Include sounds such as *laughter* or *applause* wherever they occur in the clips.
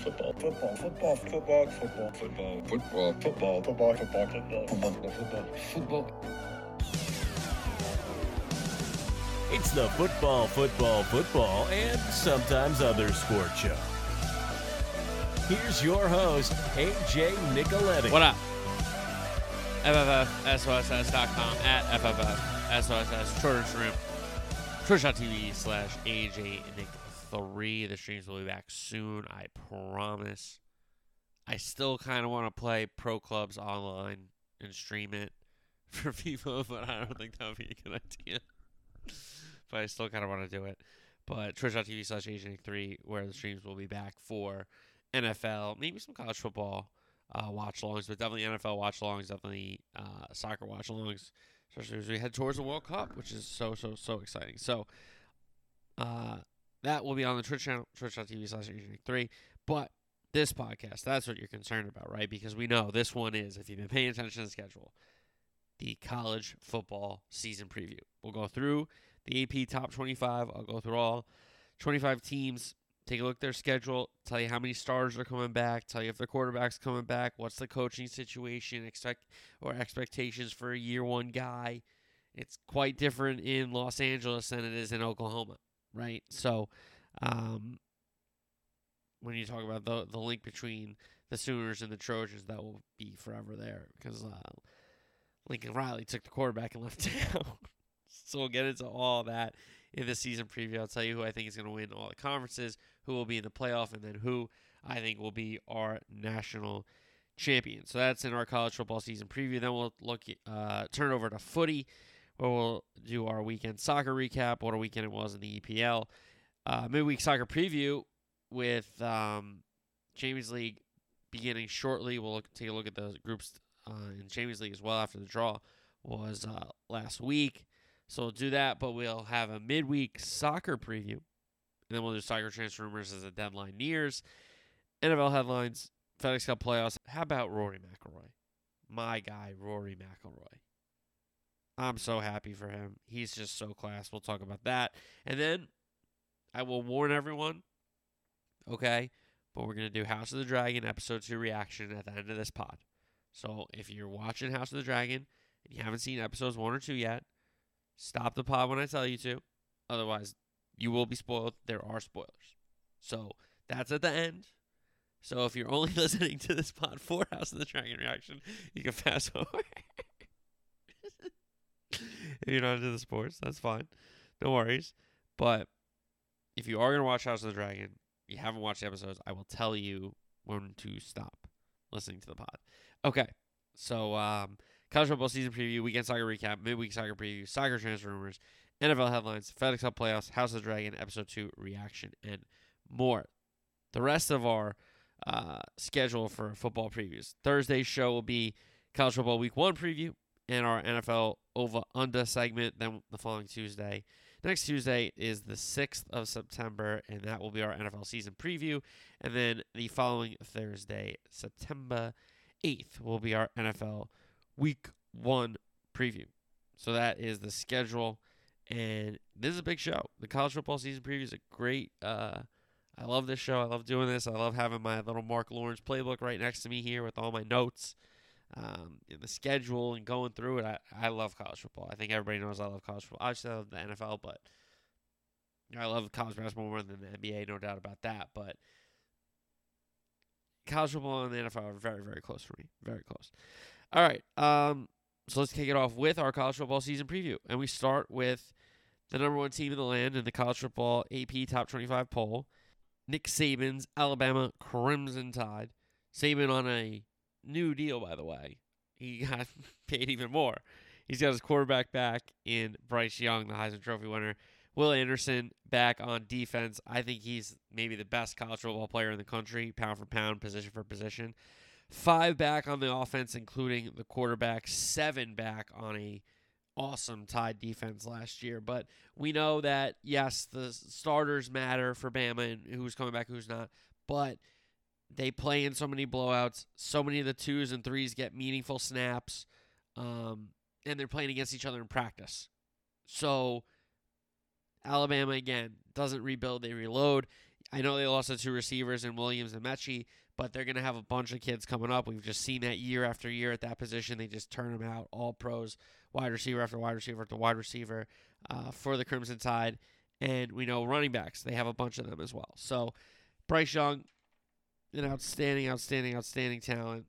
Football. Football. Football. Football. Football. Football. Football. Football. Football. Football. Football. Football. Football. Football. It's the football, football, football, and sometimes other sport show. Here's your host, AJ Nicoletti. What up? FFFSOSS.com at FFFSOSS, Twitter stream, twitch.tv slash AJ Nick 3. The streams will be back soon, I promise. I still kind of want to play Pro Clubs online and stream it *laughs* for FIFA, but I don't think that would be a good idea. but I still kind of want to do it. But twitch.tv slash AJ Nick 3, where the streams will be back for NFL, maybe some college football uh, watch alongs, but definitely NFL watch alongs, definitely uh, soccer watch alongs, especially as we head towards the World Cup, which is so, so, so exciting. So uh, that will be on the Twitch channel, twitch.tv slash 3. But this podcast, that's what you're concerned about, right? Because we know this one is, if you've been paying attention to the schedule, the college football season preview. We'll go through the AP top 25. I'll go through all 25 teams take a look at their schedule, tell you how many stars are coming back, tell you if their quarterback's coming back, what's the coaching situation, expect or expectations for a year one guy. It's quite different in Los Angeles than it is in Oklahoma, right? So, um, when you talk about the the link between the Sooners and the Trojans, that will be forever there because uh, Lincoln Riley took the quarterback and left *laughs* town. so we'll get into all that in the season preview. I'll tell you who I think is going to win all the conferences, who will be in the playoff, and then who I think will be our national champion. So that's in our college football season preview. Then we'll look uh, turn over to footy, we'll do our weekend soccer recap, what a weekend it was in the EPL, uh, midweek soccer preview with um, Champions League beginning shortly. We'll look, take a look at the groups uh, in Champions League as well after the draw was uh, last week. So we'll do that, but we'll have a midweek soccer preview. And then we'll do soccer transfer rumors as the deadline nears. NFL headlines, FedEx Cup playoffs. How about Rory McIlroy? My guy, Rory McIlroy. I'm so happy for him. He's just so class. We'll talk about that. And then I will warn everyone, okay? But we're going to do House of the Dragon episode 2 reaction at the end of this pod. So if you're watching House of the Dragon and you haven't seen episodes 1 or 2 yet, Stop the pod when I tell you to. Otherwise, you will be spoiled. There are spoilers. So that's at the end. So if you're only *laughs* listening to this pod for House of the Dragon reaction, you can fast forward. *laughs* if you're not into the sports, that's fine. No worries. But if you are going to watch House of the Dragon, you haven't watched the episodes, I will tell you when to stop listening to the pod. Okay. So um, college football season preview, weekend soccer recap, midweek soccer preview, soccer transfer rumors, NFL headlines, FedEx Cup playoffs, House of the Dragon, episode two reaction, and more. The rest of our uh, schedule for football previews. Thursday's show will be college football week one preview and our NFL over under segment. Then the following Tuesday. Next Tuesday is the 6th of September, and that will be our NFL season preview. And then the following Thursday, September 8th, will be our NFL week one preview. So that is the schedule. And this is a big show. The college football season preview is a great. Uh, I love this show. I love doing this. I love having my little Marc Lawrence playbook right next to me here with all my notes um, the schedule and going through it. I, I love college football. I think everybody knows I love college football. Obviously, I love the NFL, but I love college basketball more than the NBA, no doubt about that. But college football and the NFL are very, very close for me. Very close. All right. Um, so let's kick it off with our college football season preview. And we start with the number one team in the land in the college football AP top 25 poll Nick Saban's Alabama Crimson Tide. Saban on a new deal, by the way. He got *laughs* paid even more. He's got his quarterback back in Bryce Young, the Heisman Trophy winner. Will Anderson back on defense. I think he's maybe the best college football player in the country, pound for pound, position for position. Five back on the offense, including the quarterback. Seven back on a awesome Tide defense last year. But we know that yes, the starters matter for Bama and who's coming back, who's not. But they play in so many blowouts. So many of the twos and threes get meaningful snaps, um, and they're playing against each other in practice. So Alabama again doesn't rebuild; they reload. I know they lost the two receivers in Williams and Metchie, but they're going to have a bunch of kids coming up. We've just seen that year after year at that position. They just turn them out, all pros, wide receiver after wide receiver after wide receiver uh, for the Crimson Tide. And we know running backs, they have a bunch of them as well. So Bryce Young, an outstanding, outstanding, outstanding talent.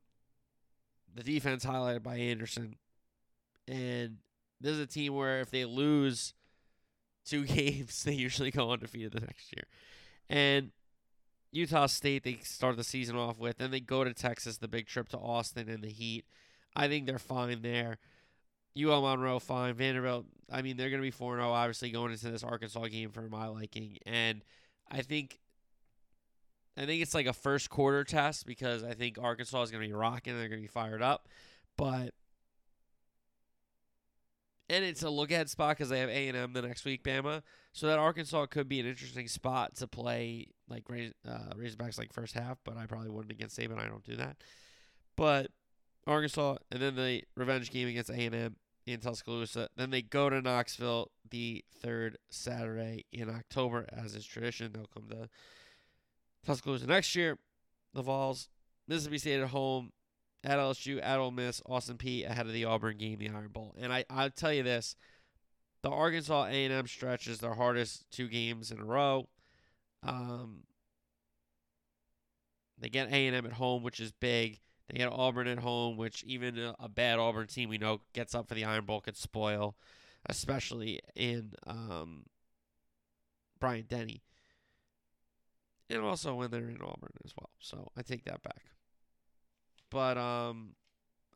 The defense highlighted by Anderson. And this is a team where if they lose two *laughs* games, they usually go undefeated the next year. And Utah State, they start the season off with. Then they go to Texas, the big trip to Austin and the Heat. I think they're fine there. UL Monroe, fine. Vanderbilt, I mean, they're going to be 4 0, obviously, going into this Arkansas game for my liking. And I think. I think it's like a first quarter test because I think Arkansas is going to be rocking. They're going to be fired up. But and it's a look ahead spot because they have A and M the next week, Bama. So that Arkansas could be an interesting spot to play like uh, Razorbacks like first half, but I probably wouldn't against Saban. I don't do that. But Arkansas, and then the revenge game against A and M in Tuscaloosa. Then they go to Knoxville the third Saturday in October, as is tradition. They'll come to Tuscaloosa next year. The Vols, Mississippi State at home at LSU, at Ole Miss, Austin Peay ahead of the Auburn game, the Iron Bowl. And I, I'll tell you this, the Arkansas A&M stretch is their hardest two games in a row. Um, they get A&M at home, which is big. They get Auburn at home, which even a, a bad Auburn team we know gets up for the Iron Bowl could spoil, especially in um, Bryant Denny. And also when they're in Auburn as well. So I take that back. But um,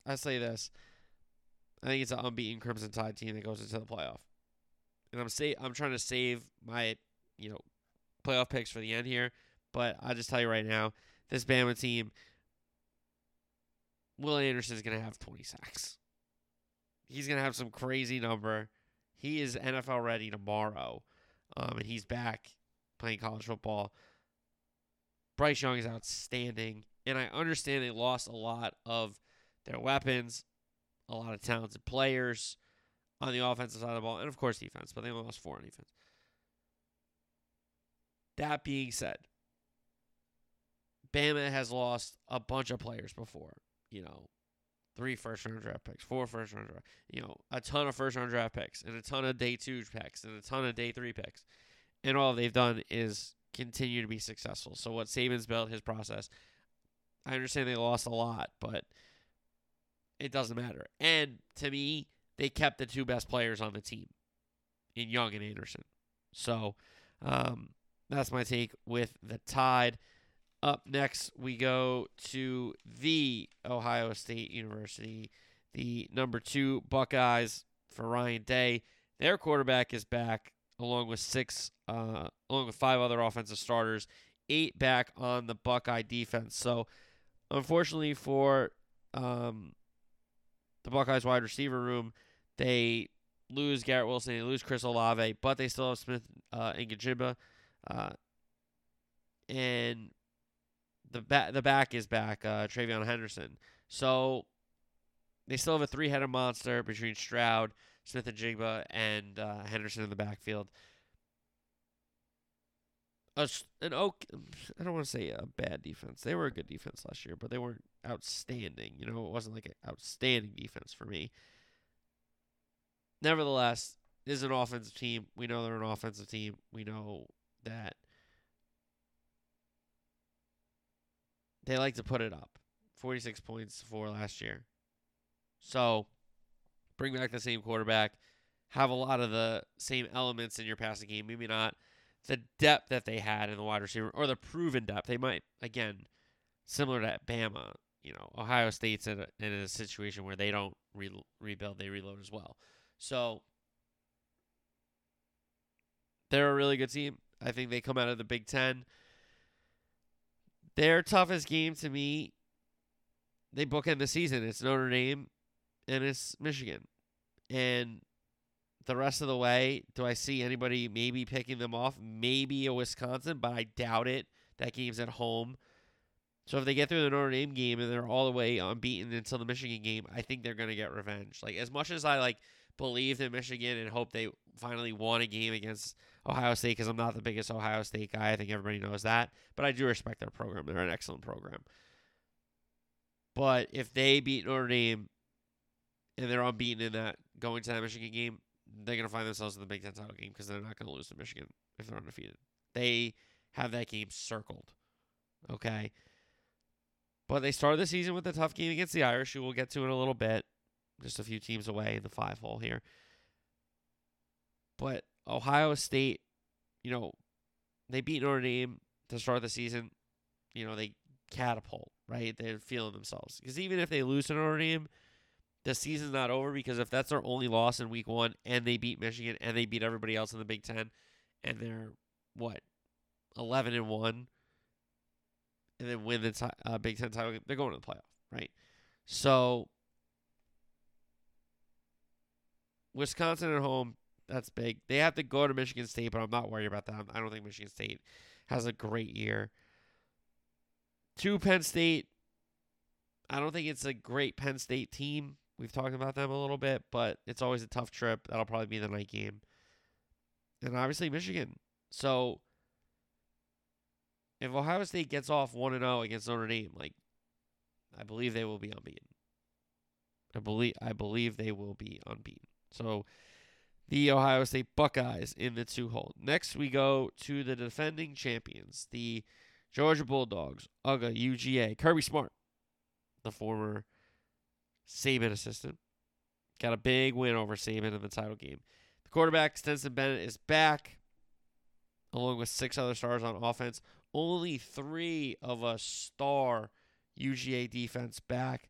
I say this: I think it's an unbeaten Crimson Tide team that goes into the playoff, and I'm say I'm trying to save my you know playoff picks for the end here. But I'll just tell you right now, this Bama team, Will Anderson is going to have 20 sacks. He's going to have some crazy number. He is NFL ready tomorrow, um, and he's back playing college football. Bryce Young is outstanding. And I understand they lost a lot of their weapons, a lot of talented players on the offensive side of the ball, and of course defense, but they only lost four on defense. That being said, Bama has lost a bunch of players before. You know, three first round draft picks, four first round draft, you know, a ton of first round draft picks, and a ton of day two picks, and a ton of day three picks. And all they've done is continue to be successful. So what Saban's built his process I understand they lost a lot, but it doesn't matter. And to me, they kept the two best players on the team in Young and Anderson. So um, that's my take with the Tide. Up next, we go to the Ohio State University, the number two Buckeyes for Ryan Day. Their quarterback is back, along with six, uh, along with five other offensive starters, eight back on the Buckeye defense. So unfortunately for um, the Buckeyes wide receiver room, they lose Garrett Wilson, they lose Chris Olave, but they still have Smith uh, and Njigba. Uh, and the back the back is back, uh, TreVeyon Henderson. So they still have a three headed monster between Stroud, Smith and Njigba, and uh, Henderson in the backfield a, an oak. I don't want to say a bad defense. They were a good defense last year, but they weren't outstanding. You know, it wasn't like an outstanding defense for me. Nevertheless, is an offensive team. We know they're an offensive team. We know that they like to put it up. 46 points for last year. So, bring back the same quarterback. Have a lot of the same elements in your passing game. Maybe not the depth that they had in the wide receiver or the proven depth. They might again similar to Bama. You know, Ohio State's in a, in a situation where they don't re- rebuild; they reload as well. So they're a really good team. I think they come out of the Big Ten. Their toughest game to me, they bookend the season. It's Notre Dame and it's Michigan. And the rest of the way, do I see anybody maybe picking them off? Maybe a Wisconsin, but I doubt it. That game's at home. So if they get through the Notre Dame game and they're all the way unbeaten until the Michigan game, I think they're going to get revenge. Like as much as I like believe in Michigan and hope they finally won a game against Ohio State because I'm not the biggest Ohio State guy. I think everybody knows that. But I do respect their program. They're an excellent program. But if they beat Notre Dame and they're unbeaten in that going to that Michigan game, they're going to find themselves in the Big Ten title game because they're not going to lose to Michigan if they're undefeated. They have that game circled. Okay. But they started the season with a tough game against the Irish, who we'll get to in a little bit. Just a few teams away in the five hole here. But Ohio State, you know, they beat Notre Dame to start the season. You know, they catapult, right? They're feeling themselves. Because even if they lose to Notre Dame, the season's not over because if that's their only loss in week one and they beat Michigan and they beat everybody else in the Big Ten and they're, what, 11 and 1 and then win the t- uh, Big Ten title they're going to the playoff, right? So, Wisconsin at home, that's big. They have to go to Michigan State, but I'm not worried about that. I don't think Michigan State has a great year. To Penn State, I don't think it's a great Penn State team. We've talked about them a little bit, but it's always a tough trip. That'll probably be the night game. And obviously Michigan. So if Ohio State gets off 1 and 0 against Notre Dame, like I believe they will be unbeaten. I believe I believe they will be unbeaten. So the Ohio State Buckeyes in the two hole. Next we go to the defending champions, the Georgia Bulldogs, UGA, UGA, Kirby Smart, the former Saban assistant. Got a big win over Saban in the title game. The quarterback, Stetson Bennett, is back, along with six other stars on offense. Only three of a star UGA defense back.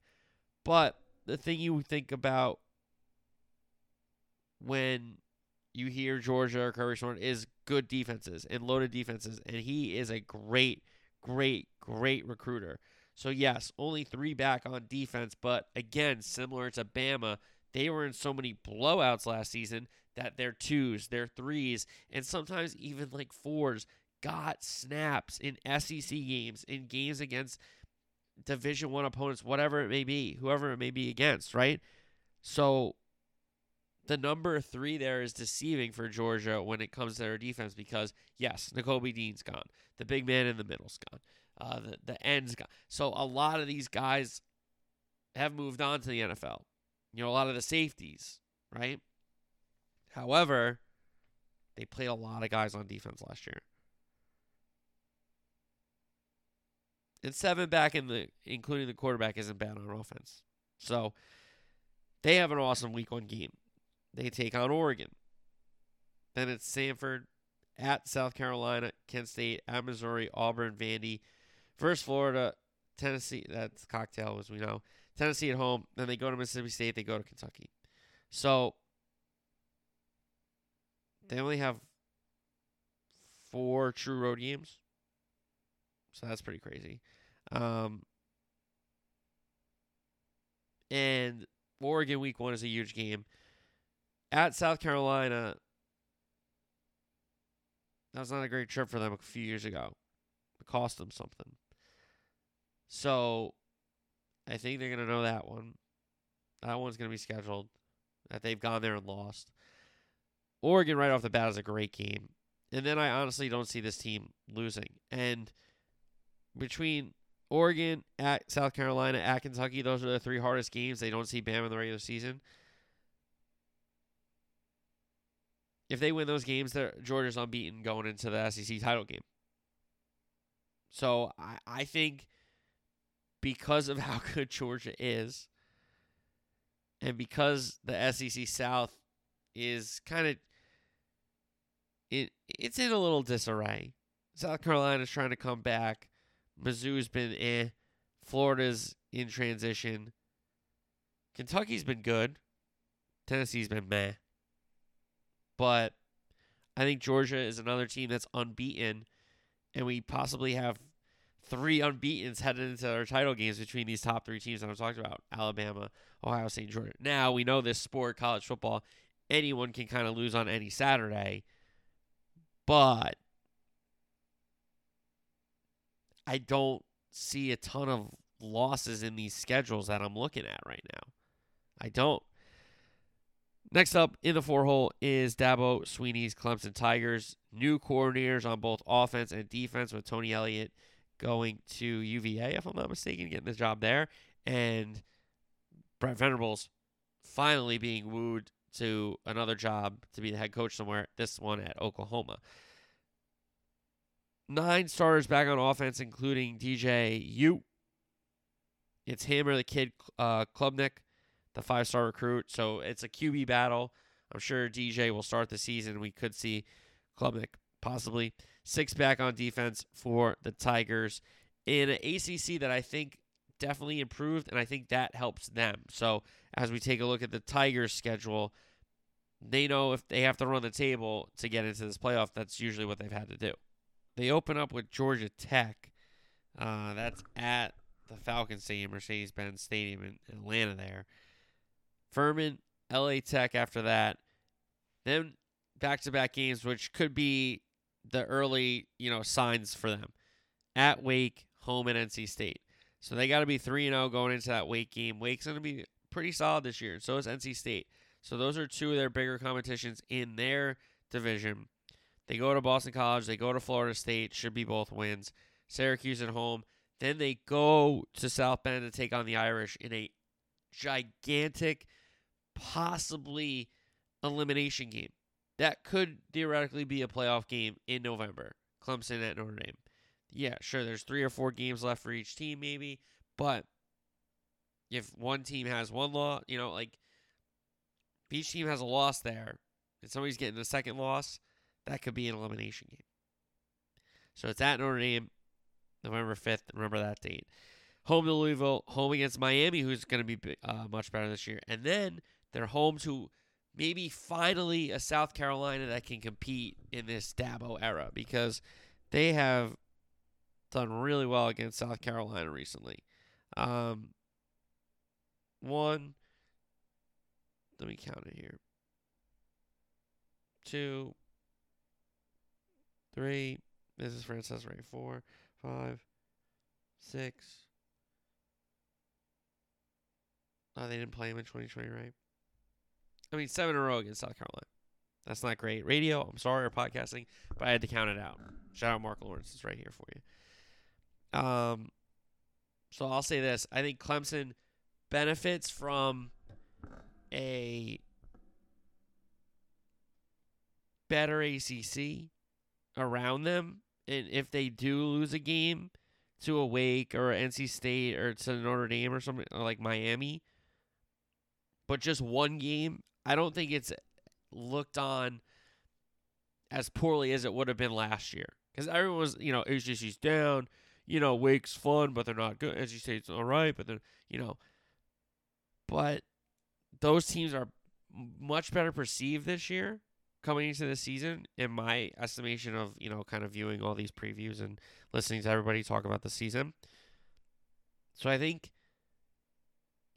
But the thing you think about when you hear Georgia or Kirby Smart is good defenses and loaded defenses, and he is a great, great, great recruiter. So yes, only three back on defense, but again, similar to Bama, they were in so many blowouts last season that their twos, their threes, and sometimes even like fours got snaps in SEC games, in games against Division One opponents, whatever it may be, whoever it may be against, right? So the number three there is deceiving for Georgia when it comes to their defense because yes, Nakobe Dean's gone, the big man in the middle's gone, uh, the the end's gone. So a lot of these guys have moved on to the NFL. You know, a lot of the safeties, right? However, they played a lot of guys on defense last year. And seven back in the including the quarterback isn't bad on offense. So they have an awesome week one game. They take on Oregon. Then it's Samford at South Carolina, Kent State, at Missouri, Auburn, Vandy, first Florida, Tennessee. That's cocktail, as we know. Tennessee at home. Then they go to Mississippi State. They go to Kentucky. So they only have four true road games. So that's pretty crazy. Um, and Oregon week one is a huge game. At South Carolina, that was not a great trip for them a few years ago. It cost them something. So I think they're going to know that one. That one's going to be scheduled. That they've gone there and lost. Oregon right off the bat is a great game. And then I honestly don't see this team losing. And between Oregon, at South Carolina, at Kentucky, those are the three hardest games. They don't see Bam in the regular season. If they win those games, Georgia's unbeaten going into the SEC title game. So I, I think because of *laughs* how good Georgia is, and because the SEC South is kind of it it's in a little disarray. South Carolina's trying to come back. Mizzou's been eh. Florida's in transition. Kentucky's been good. Tennessee's been meh. But I think Georgia is another team that's unbeaten, and we possibly have three unbeatens headed into their title games between these top three teams that I'm talking about Alabama, Ohio State, Georgia. Now, we know this sport, college football, anyone can kind of lose on any Saturday, but I don't see a ton of losses in these schedules that I'm looking at right now. I don't. Next up in the four hole is Dabo Swinney's Clemson Tigers. New coordinators on both offense and defense with Tony Elliott going to UVA, if I'm not mistaken, getting the job there. And Brent Venables finally being wooed to another job to be the head coach somewhere, this one at Oklahoma. Nine starters back on offense, including DJ U. It's him or the kid uh, Klubnik, the five star recruit. So it's a QB battle. I'm sure DJ will start the season. We could see Klubnik possibly. Six back on defense for the Tigers in an ACC that I think definitely improved, and I think that helps them. So as we take a look at the Tigers' schedule, they know if they have to run the table to get into this playoff, that's usually what they've had to do. They open up with Georgia Tech. Uh, that's at the Falcon Stadium, Mercedes Benz Stadium in Atlanta there. Furman, LA Tech after that. Then back to back games, which could be the early, you know, signs for them. At Wake, home at NC State. So they got to be 3 0 going into that Wake game. Wake's going to be pretty solid this year, and so is NC State. So those are two of their bigger competitions in their division. They go to Boston College, they go to Florida State, should be both wins. Syracuse at home. Then they go to South Bend to take on the Irish in a gigantic, possibly elimination game. That could theoretically be a playoff game in November. Clemson at Notre Dame. Yeah, sure, there's three or four games left for each team, maybe. But if one team has one loss, you know, like if each team has a loss there and somebody's getting a second loss, that could be an elimination game. So it's at Notre Dame, November 5th. Remember that date. Home to Louisville, home against Miami, who's going to be uh, much better this year. And then they're home to maybe finally a South Carolina that can compete in this Dabo era because they have done really well against South Carolina recently. Um, one, let me count it here. Two, three, Mrs. Frances Ray, four, five, six. Oh, they didn't play him in 2020, right? I mean, seven in a row against South Carolina. That's not great. Radio, I'm sorry, or podcasting, but I had to count it out. Shout out Marc Lawrence. It's right here for you. Um, so I'll say this. I think Clemson benefits from a better ACC around them. And if they do lose a game to a Wake or NC State or to Notre Dame or something or like Miami, but just one game, I don't think it's looked on as poorly as it would have been last year. Because everyone was, you know, ACC's down. You know, Wake's fun, but they're not good. NC State's all right, but then, you know, but those teams are much better perceived this year coming into the season in my estimation of you know kind of viewing all these previews and listening to everybody talk about the season so i think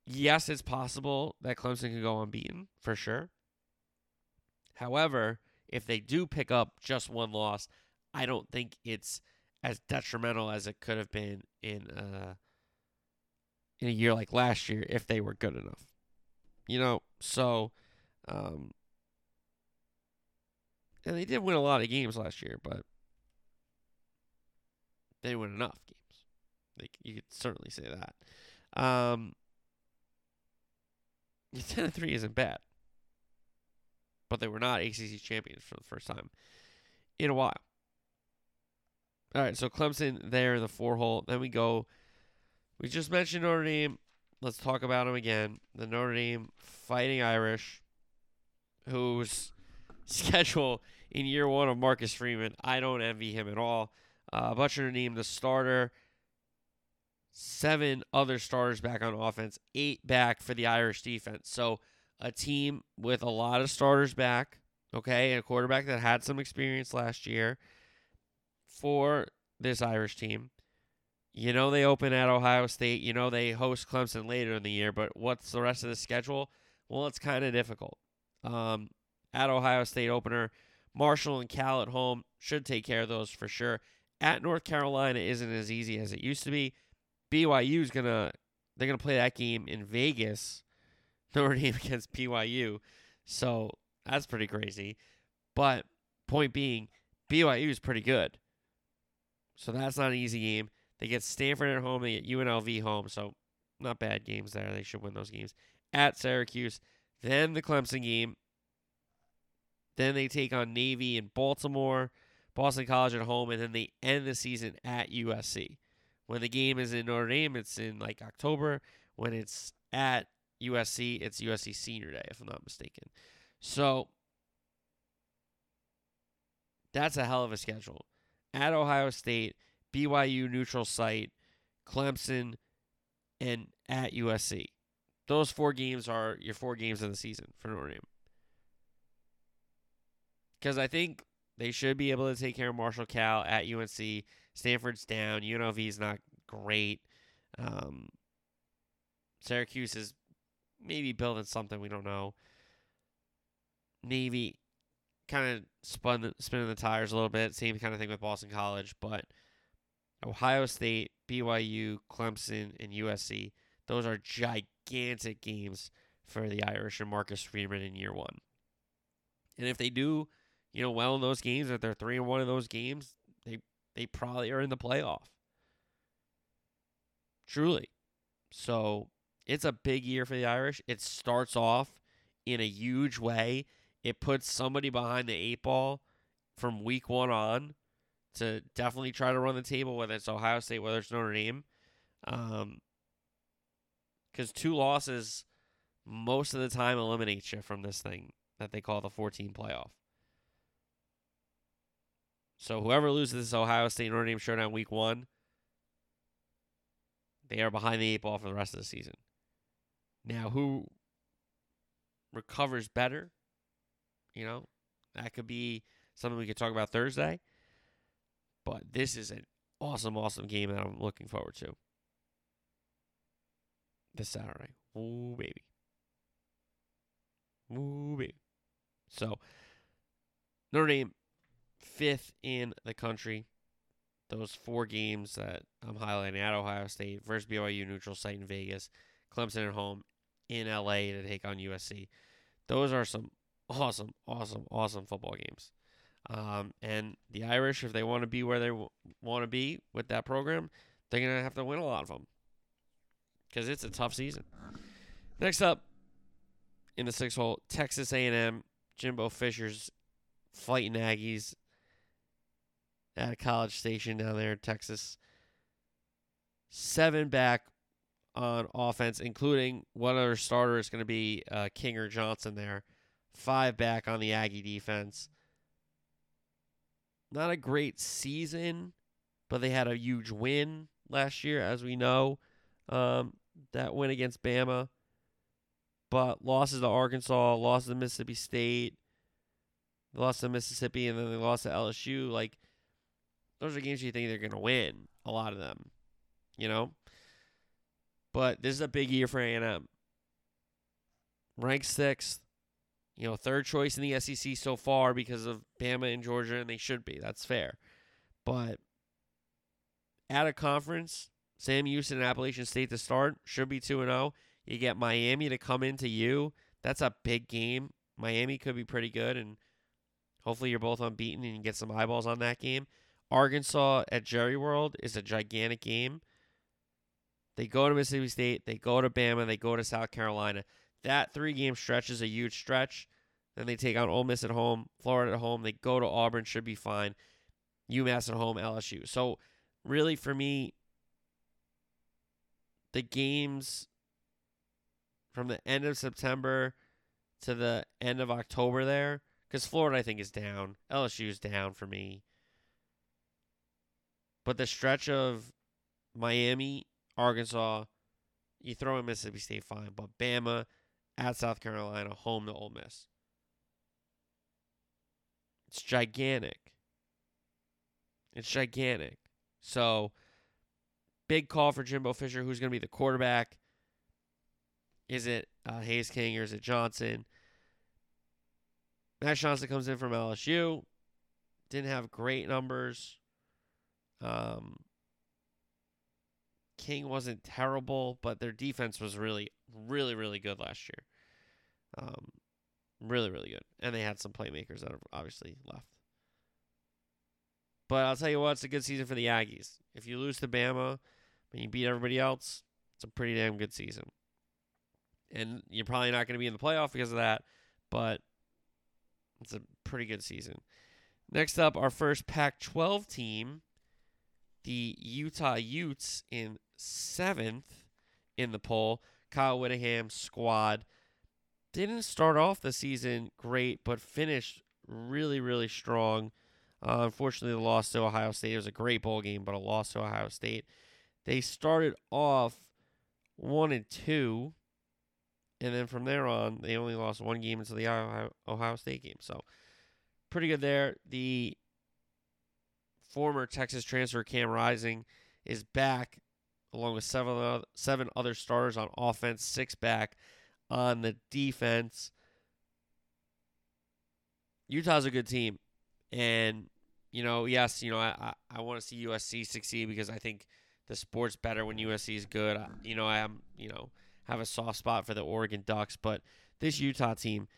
yes it's possible that clemson can go unbeaten for sure however if they do pick up just one loss i don't think it's as detrimental as it could have been in uh in a year like last year if they were good enough you know so um and they did win a lot of games last year, but they win enough games. Like you could certainly say that. Um, ten and three isn't bad, but they were not ACC champions for the first time in a while. All right, so Clemson there in the four hole. Then we go. We just mentioned Notre Dame. Let's talk about them again. The Notre Dame Fighting Irish, whose *laughs* schedule in year one of Marcus Freeman. I don't envy him at all. Uh, Buchner named the starter. Seven other starters back on offense, eight back for the Irish defense. So a team with a lot of starters back, okay, and a quarterback that had some experience last year for this Irish team. You know they open at Ohio State. You know they host Clemson later in the year, but what's the rest of the schedule? Well, it's kind of difficult. Um, at Ohio State opener, Marshall and Cal at home should take care of those for sure. At North Carolina isn't as easy as it used to be. BYU is gonna they're gonna play that game in Vegas. *laughs* Notre Dame against BYU. So that's pretty crazy. But point being, BYU is pretty good. So that's not an easy game. They get Stanford at home. They get UNLV home. So not bad games there. They should win those games. At Syracuse. Then the Clemson game. Then they take on Navy in Baltimore, Boston College at home, and then they end the season at USC. When the game is in Notre Dame, it's in like October. When it's at USC, it's USC Senior Day, if I'm not mistaken. So that's a hell of a schedule. At Ohio State, BYU neutral site, Clemson, and at USC. Those four games are your four games of the season for Notre Dame. Because I think they should be able to take care of Marshall Cal at UNC. Stanford's down. UNLV is not great. Um, Syracuse is maybe building something we don't know. Navy kind of spun spinning the tires a little bit. Same kind of thing with Boston College, but Ohio State, BYU, Clemson, and USC. Those are gigantic games for the Irish and Marcus Freeman in year one. And if they do, you know, well in those games, if they're three and one in those games, they probably are in the playoff. Truly. So it's a big year for the Irish. It starts off in a huge way. It puts somebody behind the eight ball from week one on to definitely try to run the table, whether it's Ohio State, whether it's Notre Dame. Um, because two losses most of the time eliminates you from this thing that they call the 14 playoff. So whoever loses this Ohio State Notre Dame showdown week one, they are behind the eight ball for the rest of the season. Now, who recovers better? You know, that could be something we could talk about Thursday. But this is an awesome, awesome game that I'm looking forward to this Saturday. Ooh, baby. Ooh, baby. So, Notre Dame, fifth in the country. Those four games that I'm highlighting at Ohio State versus BYU neutral site in Vegas, Clemson at home in LA to take on USC. Those are some awesome, awesome, awesome football games. Um, and the Irish, if they want to be where they w- want to be with that program, they're going to have to win a lot of them because it's a tough season. Next up in the six hole, Texas A&M, Jimbo Fisher's fighting Aggies at college station down there in Texas. Seven back on offense, including one other starter is going to be uh, King or Johnson there. Five back on the Aggie defense. Not a great season, but they had a huge win last year, as we know. Um, that win against Bama, but losses to Arkansas, losses to Mississippi State, they lost to Mississippi, and then they lost to LSU. Like those are games you think they're gonna win. A lot of them, you know. But this is a big year for A&M. Ranked sixth, you know, third choice in the SEC so far because of Bama and Georgia, and they should be. That's fair. But at a conference, Sam Houston and Appalachian State to start should be 2 0. You get Miami to come into you. That's a big game. Miami could be pretty good, and hopefully you're both unbeaten and you get some eyeballs on that game. Arkansas at Jerry World is a gigantic game. They go to Mississippi State, they go to Bama, they go to South Carolina. That three game stretch is a huge stretch. Then they take on Ole Miss at home, Florida at home. They go to Auburn, should be fine. UMass at home, LSU. So, really, for me, the games from the end of September to the end of October there, because Florida, I think, is down. LSU is down for me. But the stretch of Miami, Arkansas, you throw in Mississippi State, fine. But Bama at South Carolina, home to Ole Miss. It's gigantic. It's gigantic. So, big call for Jimbo Fisher. Who's going to be the quarterback? Is it uh, Haynes King or is it Johnson? Max Johnson comes in from LSU. Didn't have great numbers. Um, King wasn't terrible, but their defense was really, really, really good last year. Um, Really, really good. And they had some playmakers that have obviously left. But I'll tell you what, it's a good season for the Aggies. If you lose to Bama and you beat everybody else, it's a pretty damn good season. And you're probably not going to be in the playoff because of that, but it's a pretty good season. Next up, our first Pac 12 team, the Utah Utes in seventh in the poll. Kyle Whittingham squad didn't start off the season great, but finished really, really strong. Uh, unfortunately, the loss to Ohio State. It was a great bowl game, but a loss to Ohio State. They started off one and two, and then from there on, they only lost one game into the Ohio State game. So, pretty good there. The former Texas transfer Cam Rising is back, along with seven other, seven other starters on offense, six back on the defense. Utah's a good team. And, you know, yes, you know, I, I, I want to see USC succeed because I think the sport's better when USC is good. I, you know, I am, you know, have a soft spot for the Oregon Ducks, but this Utah team,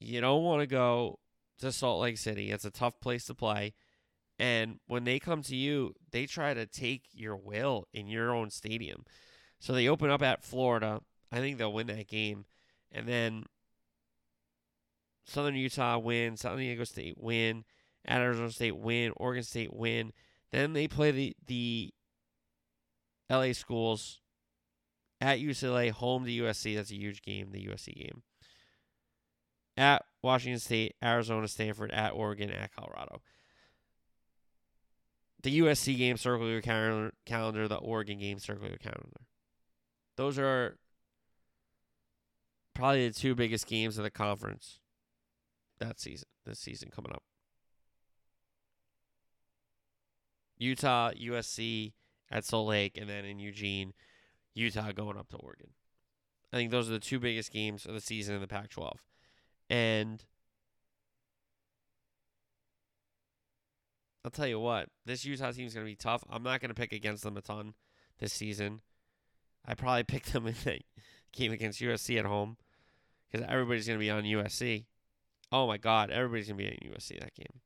you don't want to go to Salt Lake City. It's a tough place to play. And when they come to you, they try to take your will in your own stadium. So they open up at Florida. I think they'll win that game. And then Southern Utah win, San Diego State win, Arizona State win, Oregon State win. Then they play the the LA schools at UCLA, home to USC. That's a huge game, the USC game. At Washington State, Arizona, Stanford, at Oregon, at Colorado. The USC game, circle your calendar, calendar. The Oregon game, circle your calendar. Those are probably the two biggest games of the conference that season, this season coming up. Utah, USC at Salt Lake, and then in Eugene, Utah going up to Oregon. I think those are the two biggest games of the season in the Pac 12. And I'll tell you what, this Utah team is going to be tough. I'm not going to pick against them a ton this season. I probably *laughs* picked them in the game against USC at home because everybody's going to be on USC. Oh my God, everybody's going to be on USC that game.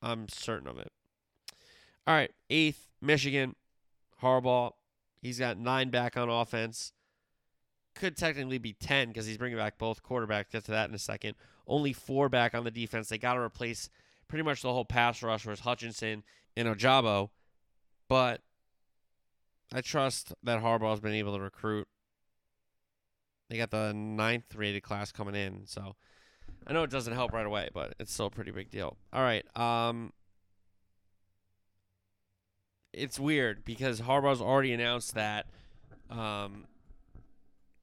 I'm certain of it. All right, eighth, Michigan, Harbaugh. He's got nine back on offense. Could technically be 10 because he's bringing back both quarterbacks. Get to that in a second. Only four back on the defense. They got to replace pretty much the whole pass rush was Hutchinson and Ojabo. But I trust that Harbaugh's been able to recruit. They got the ninth rated class coming in, so I know it doesn't help right away, but it's still a pretty big deal. All right, um, it's weird because Harbaugh's already announced that um,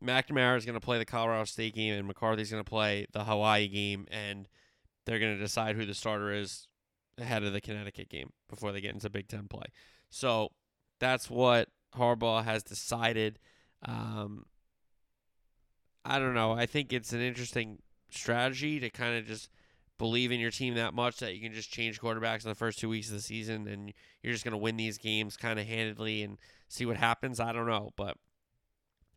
McNamara is going to play the Colorado State game and McCarthy's going to play the Hawaii game, and they're going to decide who the starter is ahead of the Connecticut game before they get into Big Ten play. So that's what Harbaugh has decided. Um, I don't know. I think it's an interesting strategy to kind of just believe in your team that much that you can just change quarterbacks in the first two weeks of the season and you're just going to win these games kind of handedly and see what happens. I don't know. But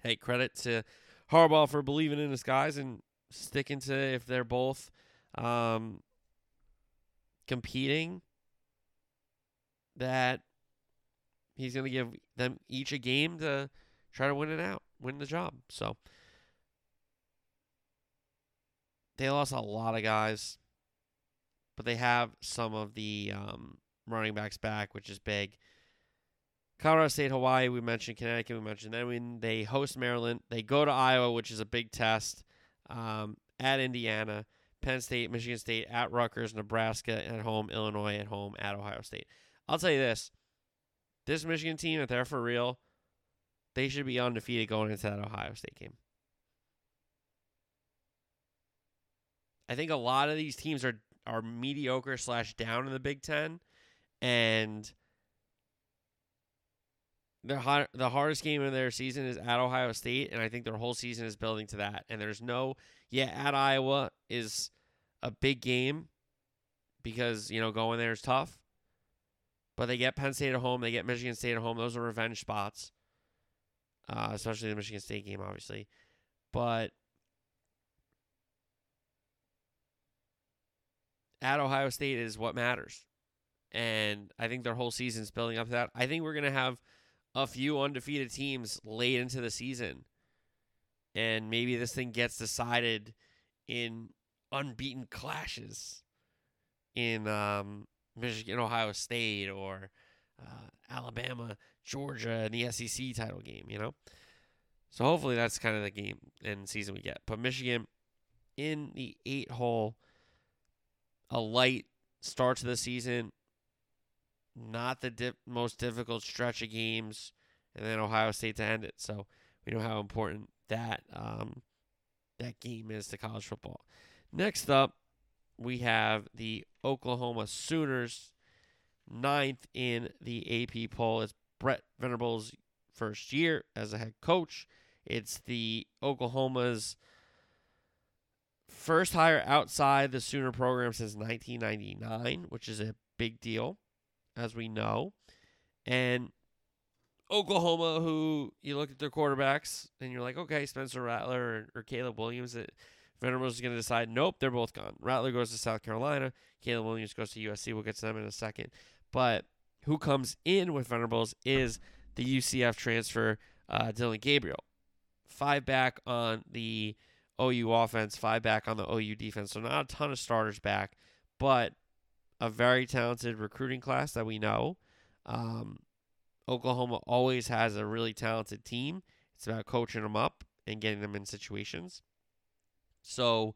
hey, credit to Harbaugh for believing in his guys and sticking to if they're both um, competing that he's going to give them each a game to try to win it out, win the job. So they lost a lot of guys, but they have some of the um, running backs back, which is big. Colorado State, Hawaii, we mentioned Connecticut, we mentioned. Then when they host Maryland, they go to Iowa, which is a big test. Um, at Indiana, Penn State, Michigan State, at Rutgers, Nebraska at home, Illinois at home, at Ohio State. I'll tell you this: this Michigan team, if they're for real, they should be undefeated going into that Ohio State game. I think a lot of these teams are are mediocre slash down in the Big Ten, and the hard, the hardest game of their season is at Ohio State, and I think their whole season is building to that. And there's no, yeah, at Iowa is a big game because you know going there is tough, but they get Penn State at home, they get Michigan State at home. Those are revenge spots, uh, especially the Michigan State game, obviously. But at Ohio State is what matters. And I think their whole season's building up to that. I think we're going to have a few undefeated teams late into the season. And maybe this thing gets decided in unbeaten clashes in um, Michigan, Ohio State, or uh, Alabama, Georgia, in the SEC title game, you know? So hopefully that's kind of the game and season we get. But Michigan in the eight hole, a light start to the season, not the dip, most difficult stretch of games, and then Ohio State to end it. So we know how important that um, that game is to college football. Next up, we have the Oklahoma Sooners, ninth in the AP poll. It's Brent Venables' first year as a head coach. It's the Oklahoma's first hire outside the Sooner program since 1999, which is a big deal, as we know. And Oklahoma, who you look at their quarterbacks and you're like, okay, Spencer Rattler or, or Caleb Williams, that Venables is going to decide, nope, they're both gone. Rattler goes to South Carolina, Caleb Williams goes to USC. We'll get to them in a second. But who comes in with Venables is the UCF transfer, uh, Dillon Gabriel. Five back on the OU offense, five back on the OU defense. So not a ton of starters back, but a very talented recruiting class that we know. Um, Oklahoma always has a really talented team. It's about coaching them up and getting them in situations. So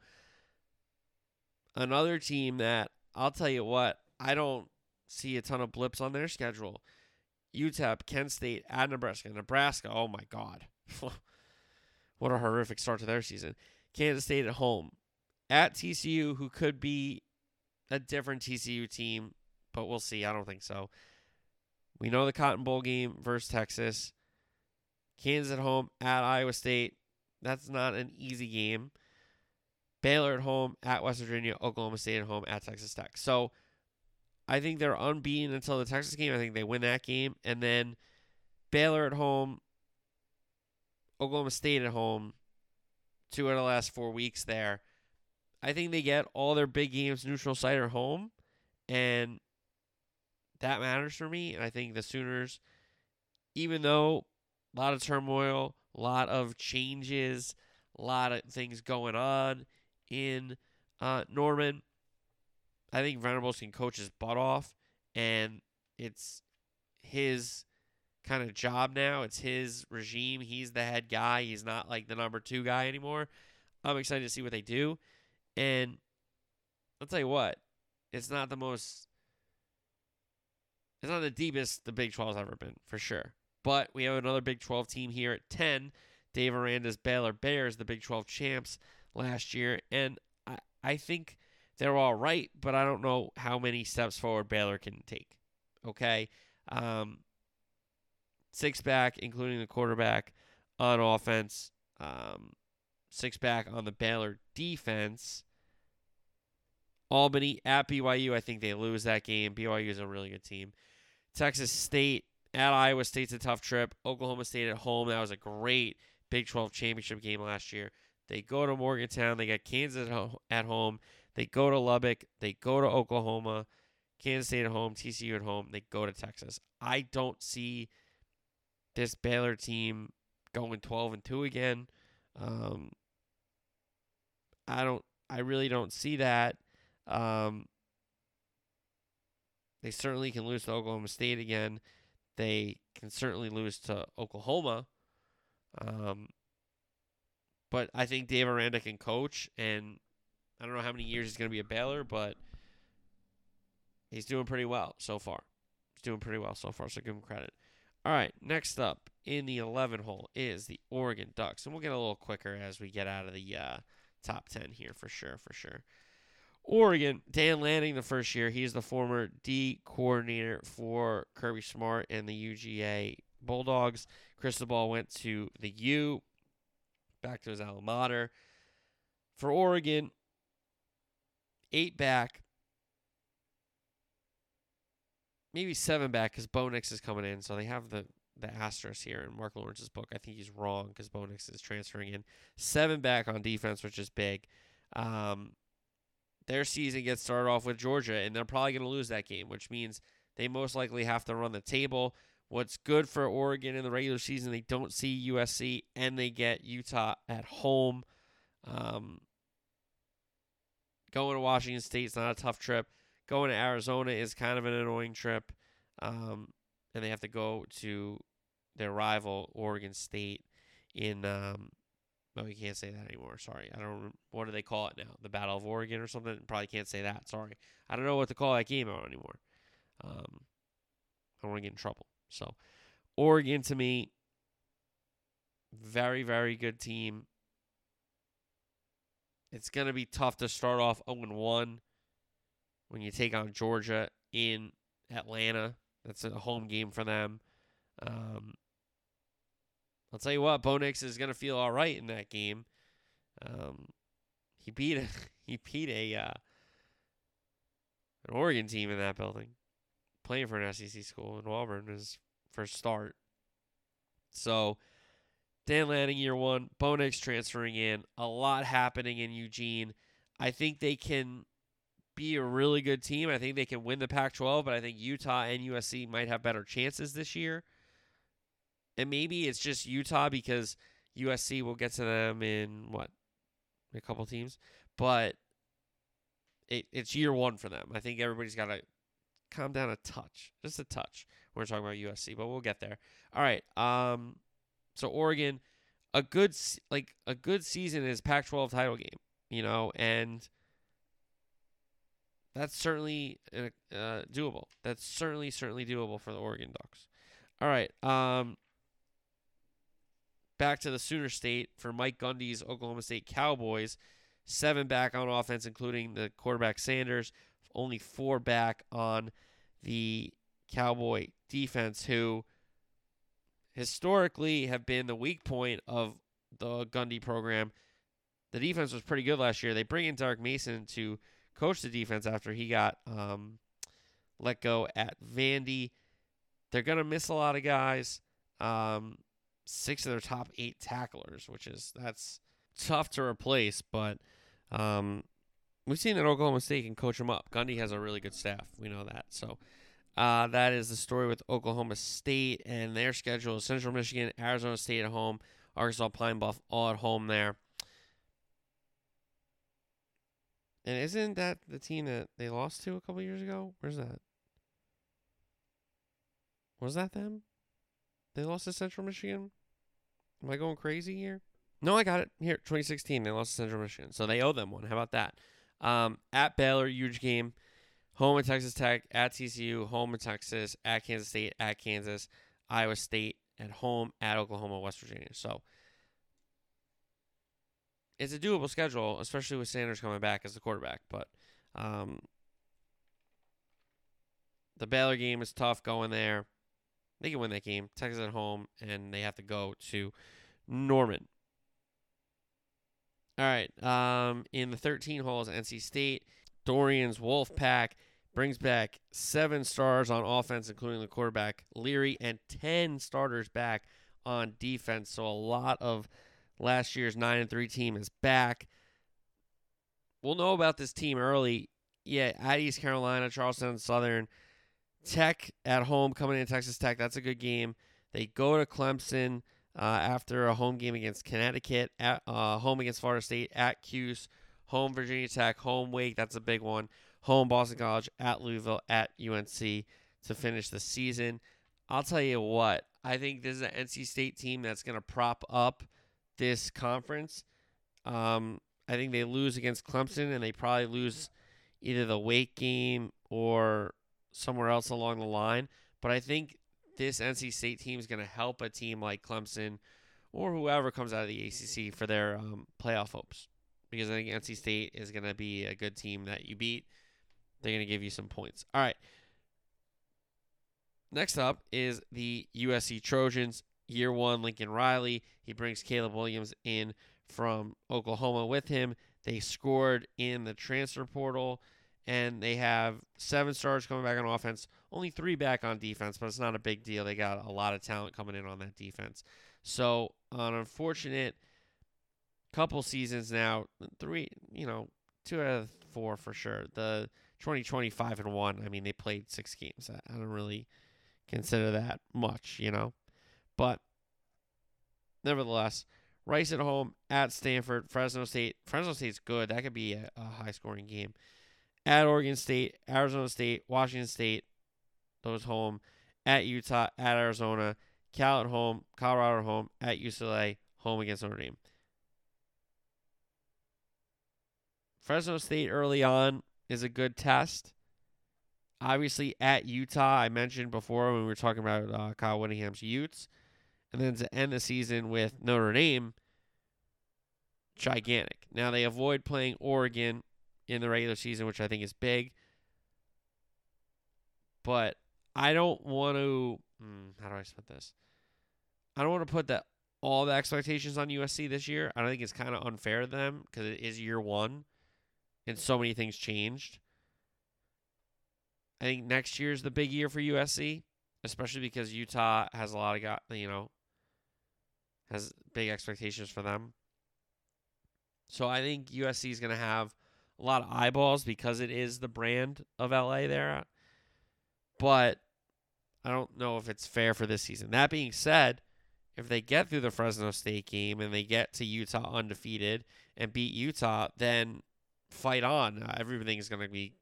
another team that I'll tell you what, I don't see a ton of blips on their schedule. UTEP, Kent State, at Nebraska. Nebraska, oh my God. *laughs* what a horrific start to their season. Kansas State at home. At TCU, who could be a different TCU team, but we'll see. I don't think so. We know the Cotton Bowl game versus Texas. Kansas at home at Iowa State. That's not an easy game. Baylor at home at West Virginia. Oklahoma State at home at Texas Tech. So I think they're unbeaten until the Texas game. I think they win that game. And then Baylor at home, Oklahoma State at home, two out of the last four weeks there. I think they get all their big games neutral site or home. And that matters for me. And I think the Sooners, even though a lot of turmoil, a lot of changes, a lot of things going on in uh, Norman, I think Venables can coach his butt off, and it's his kind of job now. It's his regime. He's the head guy. He's not like the number two guy anymore. I'm excited to see what they do. And I'll tell you what, it's not the most, it's not the deepest the Big 12's ever been, for sure. But we have another Big 12 team here at 10. Dave Aranda's Baylor Bears, the Big 12 champs last year. And I, I think they're all right, but I don't know how many steps forward Baylor can take. Okay. Um, six back, including the quarterback on offense, um, six back on the Baylor defense. Albany at BYU, I think they lose that game. BYU is a really good team. Texas State at Iowa State's a tough trip. Oklahoma State at home, that was a great Big 12 championship game last year. They go to Morgantown. They got Kansas at home. They go to Lubbock. They go to Oklahoma. Kansas State at home. TCU at home. They go to Texas. I don't see this Baylor team going 12 and 2 again. Um, I don't. I really don't see that. Um, they certainly can lose to Oklahoma State again. They can certainly lose to Oklahoma. Um, but I think Dave Aranda can coach, and I don't know how many years he's going to be a Baylor, but he's doing pretty well so far. He's doing pretty well so far, so give him credit. All right, next up in the 11 hole is the Oregon Ducks, and we'll get a little quicker as we get out of the uh, top 10 here for sure, for sure. Oregon, Dan Lanning, the first year, he's the former D coordinator for Kirby Smart and the UGA Bulldogs. Cristobal went to the U, back to his alma mater. For Oregon, eight back, maybe seven back because Bo Nix is coming in, so they have the the asterisk here in Marc Lawrence's book. I think he's wrong because Bo Nix is transferring in. Seven back on defense, which is big. Um, their season gets started off with Georgia, and they're probably going to lose that game, which means they most likely have to run the table. What's good for Oregon in the regular season, they don't see USC, and they get Utah at home. Um, going to Washington State is not a tough trip. Going to Arizona is kind of an annoying trip. Um, and they have to go to their rival, Oregon State, in um, Oh, you can't say that anymore. Sorry. I don't. What do they call it now? The Battle of Oregon or something? Probably can't say that. Sorry. I don't know what to call that game anymore. Um, I don't want to get in trouble. So, Oregon to me, very very good team. It's gonna be tough to start off 0 1 when you take on Georgia in Atlanta. That's a home game for them. Um, I'll tell you what, Bo Nix is gonna feel all right in that game. Um, he beat a *laughs* he beat a uh, an Oregon team in that building, playing for an SEC school in Auburn his first start. So Dan Lanning year one, Bo Nix transferring in, a lot happening in Eugene. I think they can be a really good team. I think they can win the Pac-12, but I think Utah and USC might have better chances this year and maybe it's just Utah because USC will get to them in what a couple teams, but it, it's year one for them. I think everybody's got to calm down a touch, just a touch. We're talking about USC, but we'll get there. All right. Um, so Oregon, a good like a good season is Pac-12 title game, you know, and that's certainly uh, uh, doable. That's certainly certainly doable for the Oregon Ducks. All right. Um, back to the Sooner State for Mike Gundy's Oklahoma State Cowboys. Seven back on offense, including the quarterback Sanders. Only four back on the Cowboy defense, who historically have been the weak point of the Gundy program. The defense was pretty good last year. They bring in Derek Mason to coach the defense after he got um, let go at Vandy. They're going to miss a lot of guys. Um, six of their top eight tacklers, which is that's tough to replace. But um, we've seen that Oklahoma State can coach them up. Gundy has a really good staff. We know that. So uh, that is the story with Oklahoma State and their schedule: Central Michigan, Arizona State at home, Arkansas Pine Bluff all at home there. And isn't that the team that they lost to a couple years ago? Where's that? Was that them? They lost to Central Michigan. Am I going crazy here? No, I got it. Here, 2016, they lost to Central Michigan. So they owe them one. How about that? Um, at Baylor, huge game. Home at Texas Tech, at TCU, home at Texas, at Kansas State, at Kansas, Iowa State, at home, at Oklahoma, West Virginia. So it's a doable schedule, especially with Sanders coming back as the quarterback. But um, the Baylor game is tough going there. They can win that game. Texas at home, and they have to go to Norman. All right. Um, in the 13 holes, NC State, Doeren's Wolf Pack brings back seven stars on offense, including the quarterback Leary, and 10 starters back on defense. So a lot of last year's 9 and 3 team is back. We'll know about this team early. Yeah, at East Carolina, Charleston Southern Tech at home coming in Texas Tech. That's a good game. They go to Clemson uh, after a home game against Connecticut, at uh, home against Florida State, at Cuse, home Virginia Tech, home Wake. That's a big one. Home Boston College, at Louisville, at UNC to finish the season. I'll tell you what, I think this is an NC State team that's going to prop up this conference. Um, I think they lose against Clemson, and they probably lose either the Wake game or somewhere else along the line. But I think this NC State team is going to help a team like Clemson or whoever comes out of the ACC for their um, playoff hopes. Because I think NC State is going to be a good team that you beat. They're going to give you some points. All right. Next up is the USC Trojans. Year one, Lincoln Riley. He brings Caleb Williams in from Oklahoma with him. They scored in the transfer portal and they have seven stars coming back on offense, only three back on defense, but it's not a big deal. They got a lot of talent coming in on that defense. So, an unfortunate couple seasons now, three, you know, two out of four for sure. The 2025 and one. I mean, they played six games. I, don't really consider that much, you know. But nevertheless, Rice at home at Stanford, Fresno State. Fresno State's good. That could be a, a high scoring game. At Oregon State, Arizona State, Washington State, those home. At Utah, at Arizona, Cal at home, Colorado at home, at UCLA, home against Notre Dame. Fresno State early on is a good test. Obviously, at Utah, I mentioned before when we were talking about uh, Kyle Whittingham's Utes. And then to end the season with Notre Dame, gigantic. Now, they avoid playing Oregon in the regular season, which I think is big. But I don't want to. Hmm, how do I put this? I don't want to put that all the expectations on USC this year. I don't think it's kind of unfair to them because it is year one and so many things changed. I think next year is the big year for USC, especially because Utah has a lot of got you know has big expectations for them. So I think USC is going to have a lot of eyeballs because it is the brand of LA there. But I don't know if it's fair for this season. That being said, if they get through the Fresno State game and they get to Utah undefeated and beat Utah, then fight on. Uh, everything is going to be,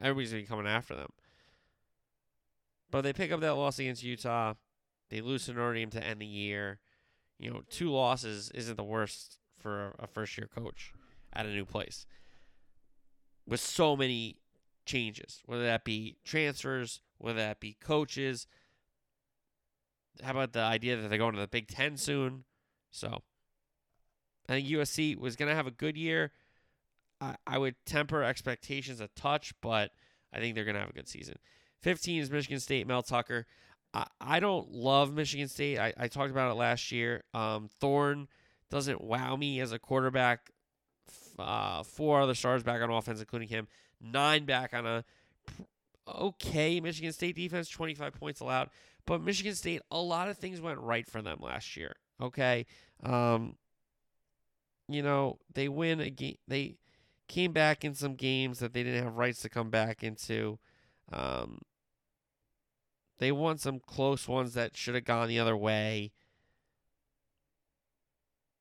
everybody's going to be coming after them. But they pick up that loss against Utah. They lose to Notre Dame to end the year. You know, two losses isn't the worst for a first year coach at a new place. With so many changes, whether that be transfers, whether that be coaches. How about the idea that they're going to the Big Ten soon? So I think USC was going to have a good year. I, I would temper expectations a touch, but I think they're going to have a good season. 15 is Michigan State, Mel Tucker. I, I don't love Michigan State. I, I talked about it last year. Um, Thorne doesn't wow me as a quarterback. Uh, four other stars back on offense, including him. Nine back on a okay Michigan State defense, 25 points allowed. But Michigan State, a lot of things went right for them last year. Okay. Um, you know, they win a game. They came back in some games that they didn't have rights to come back into. Um, they won some close ones that should have gone the other way.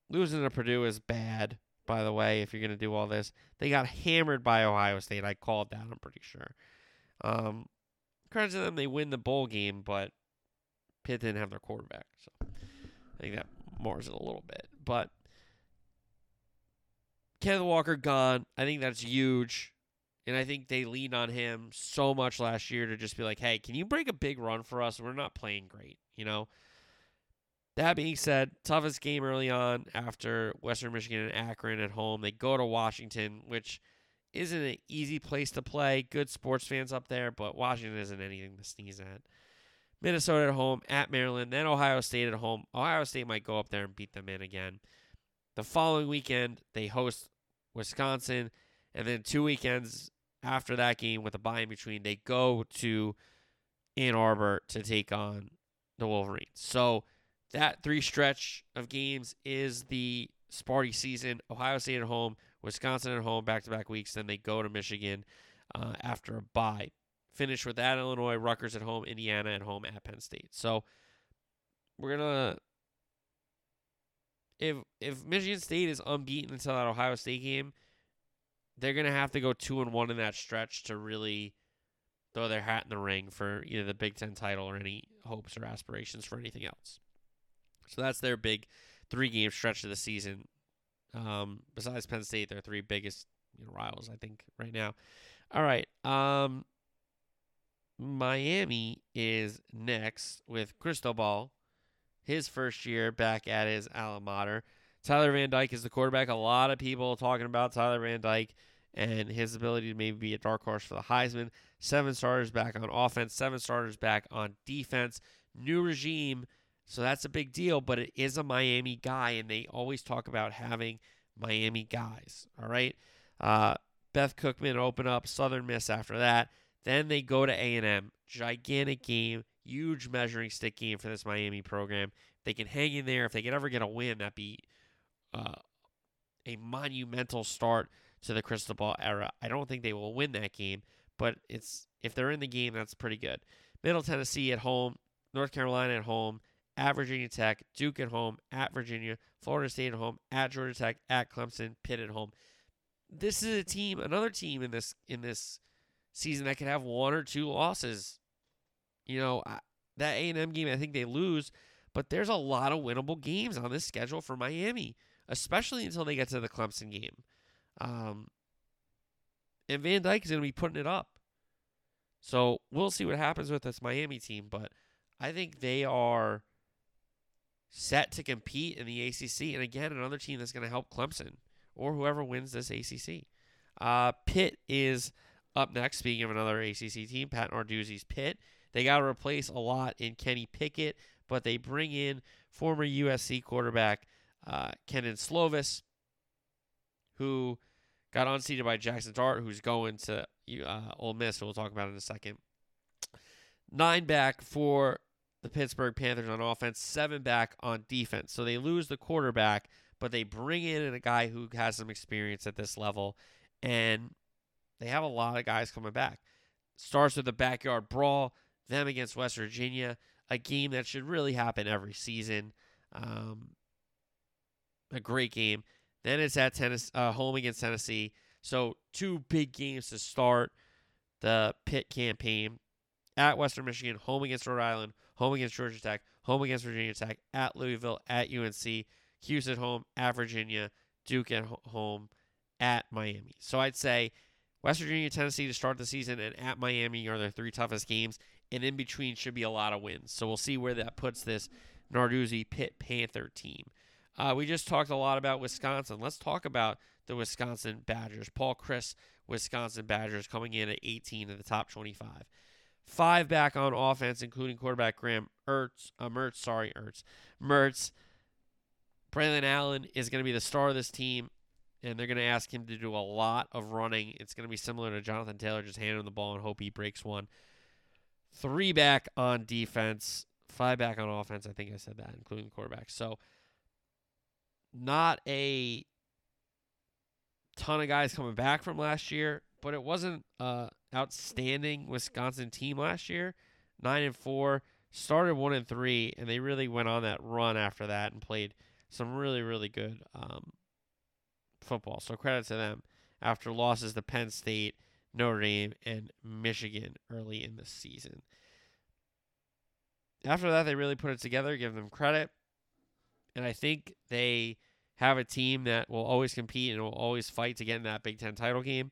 Losing to Purdue is bad, by the way, if you're going to do all this. They got hammered by Ohio State. I called that, I'm pretty sure. Um, credit to them, they win the bowl game, but Pitt didn't have their quarterback. So I think that mars it a little bit. But Kenneth Walker gone. I think that's huge. And I think they leaned on him so much last year to just be like, hey, can you break a big run for us? We're not playing great, you know? That being said, toughest game early on after Western Michigan and Akron at home. They go to Washington, which isn't an easy place to play. Good sports fans up there, but Washington isn't anything to sneeze at. Minnesota at home, at Maryland, then Ohio State at home. Ohio State might go up there and beat them in again. The following weekend, they host Wisconsin, and then two weekends after that game with a bye in between, they go to Ann Arbor to take on the Wolverines. So that three stretch of games is the Sparty season. Ohio State at home, Wisconsin at home, back to back weeks. Then they go to Michigan uh, after a bye. Finish with that Illinois, Rutgers at home, Indiana at home, at Penn State. So we're gonna if if Michigan State is unbeaten until that Ohio State game, they're gonna have to go two and one in that stretch to really throw their hat in the ring for either the Big Ten title or any hopes or aspirations for anything else. So that's their big three game stretch of the season. Um, besides Penn State, their three biggest you know, rivals, I think, right now. All right. Um, Miami is next with Cristobal, his first year back at his alma mater. Tyler Van Dyke is the quarterback. A lot of people talking about Tyler Van Dyke and his ability to maybe be a dark horse for the Heisman. Seven starters back on offense, seven starters back on defense. New regime, so that's a big deal, but it is a Miami guy, and they always talk about having Miami guys. All right. Uh, Beth Cookman open up Southern Miss after that. Then they go to A&M. Gigantic game, huge measuring stick game for this Miami program. If they can hang in there, if they can ever get a win, that'd be uh, a monumental start to the Cristobal era. I don't think they will win that game, but it's if they're in the game, that's pretty good. Middle Tennessee at home, North Carolina at home, at Virginia Tech, Duke at home, at Virginia, Florida State at home, at Georgia Tech, at Clemson, Pitt at home. This is a team, another team in this in this season that could have one or two losses. You know, that A&M game, I think they lose, but there's a lot of winnable games on this schedule for Miami, especially until they get to the Clemson game. Um, and Van Dyke is going to be putting it up. So we'll see what happens with this Miami team, but I think they are set to compete in the ACC. And again, another team that's going to help Clemson or whoever wins this ACC. Uh, Pitt is up next. Speaking of another ACC team, Pat Narduzzi's Pitt. They got to replace a lot in Kenny Pickett, but they bring in former USC quarterback uh, Kedon Slovis, who got unseated by Jackson Dart, who's going to uh, Ole Miss, we'll talk about in a second. Nine back for the Pittsburgh Panthers on offense, seven back on defense. So they lose the quarterback, but they bring in a guy who has some experience at this level, and they have a lot of guys coming back. Starts with the backyard brawl, them against West Virginia, a game that should really happen every season. Um, a great game. Then it's at Tennessee, uh, home against Tennessee. So two big games to start the Pitt campaign. At Western Michigan, home against Rhode Island, home against Georgia Tech, home against Virginia Tech, at Louisville, at UNC, Houston home, at Virginia, Duke at home, at Miami. So I'd say West Virginia, Tennessee to start the season, and at Miami are their three toughest games. And in between should be a lot of wins. So we'll see where that puts this Narduzzi Pitt Panther team. Uh, we just talked a lot about Wisconsin. Let's talk about the Wisconsin Badgers. Paul Chryst, Wisconsin Badgers, coming in at 18 in the top 25. Five back on offense, including quarterback Graham Ertz, uh, Mertz, sorry, Ertz, Mertz. Braylon Allen is going to be the star of this team, and they're going to ask him to do a lot of running. It's going to be similar to Jonathan Taylor, just hand him the ball and hope he breaks one. Three back on defense, five back on offense. I think I said that, including the quarterback. So not a ton of guys coming back from last year, but it wasn't a outstanding Wisconsin team last year. Nine and four, started one and three, and they really went on that run after that and played some really really good um, football. So credit to them after losses to Penn State, Notre Dame, and Michigan early in the season. After that, they really put it together. Give them credit. And I think they have a team that will always compete and will always fight to get in that Big Ten title game.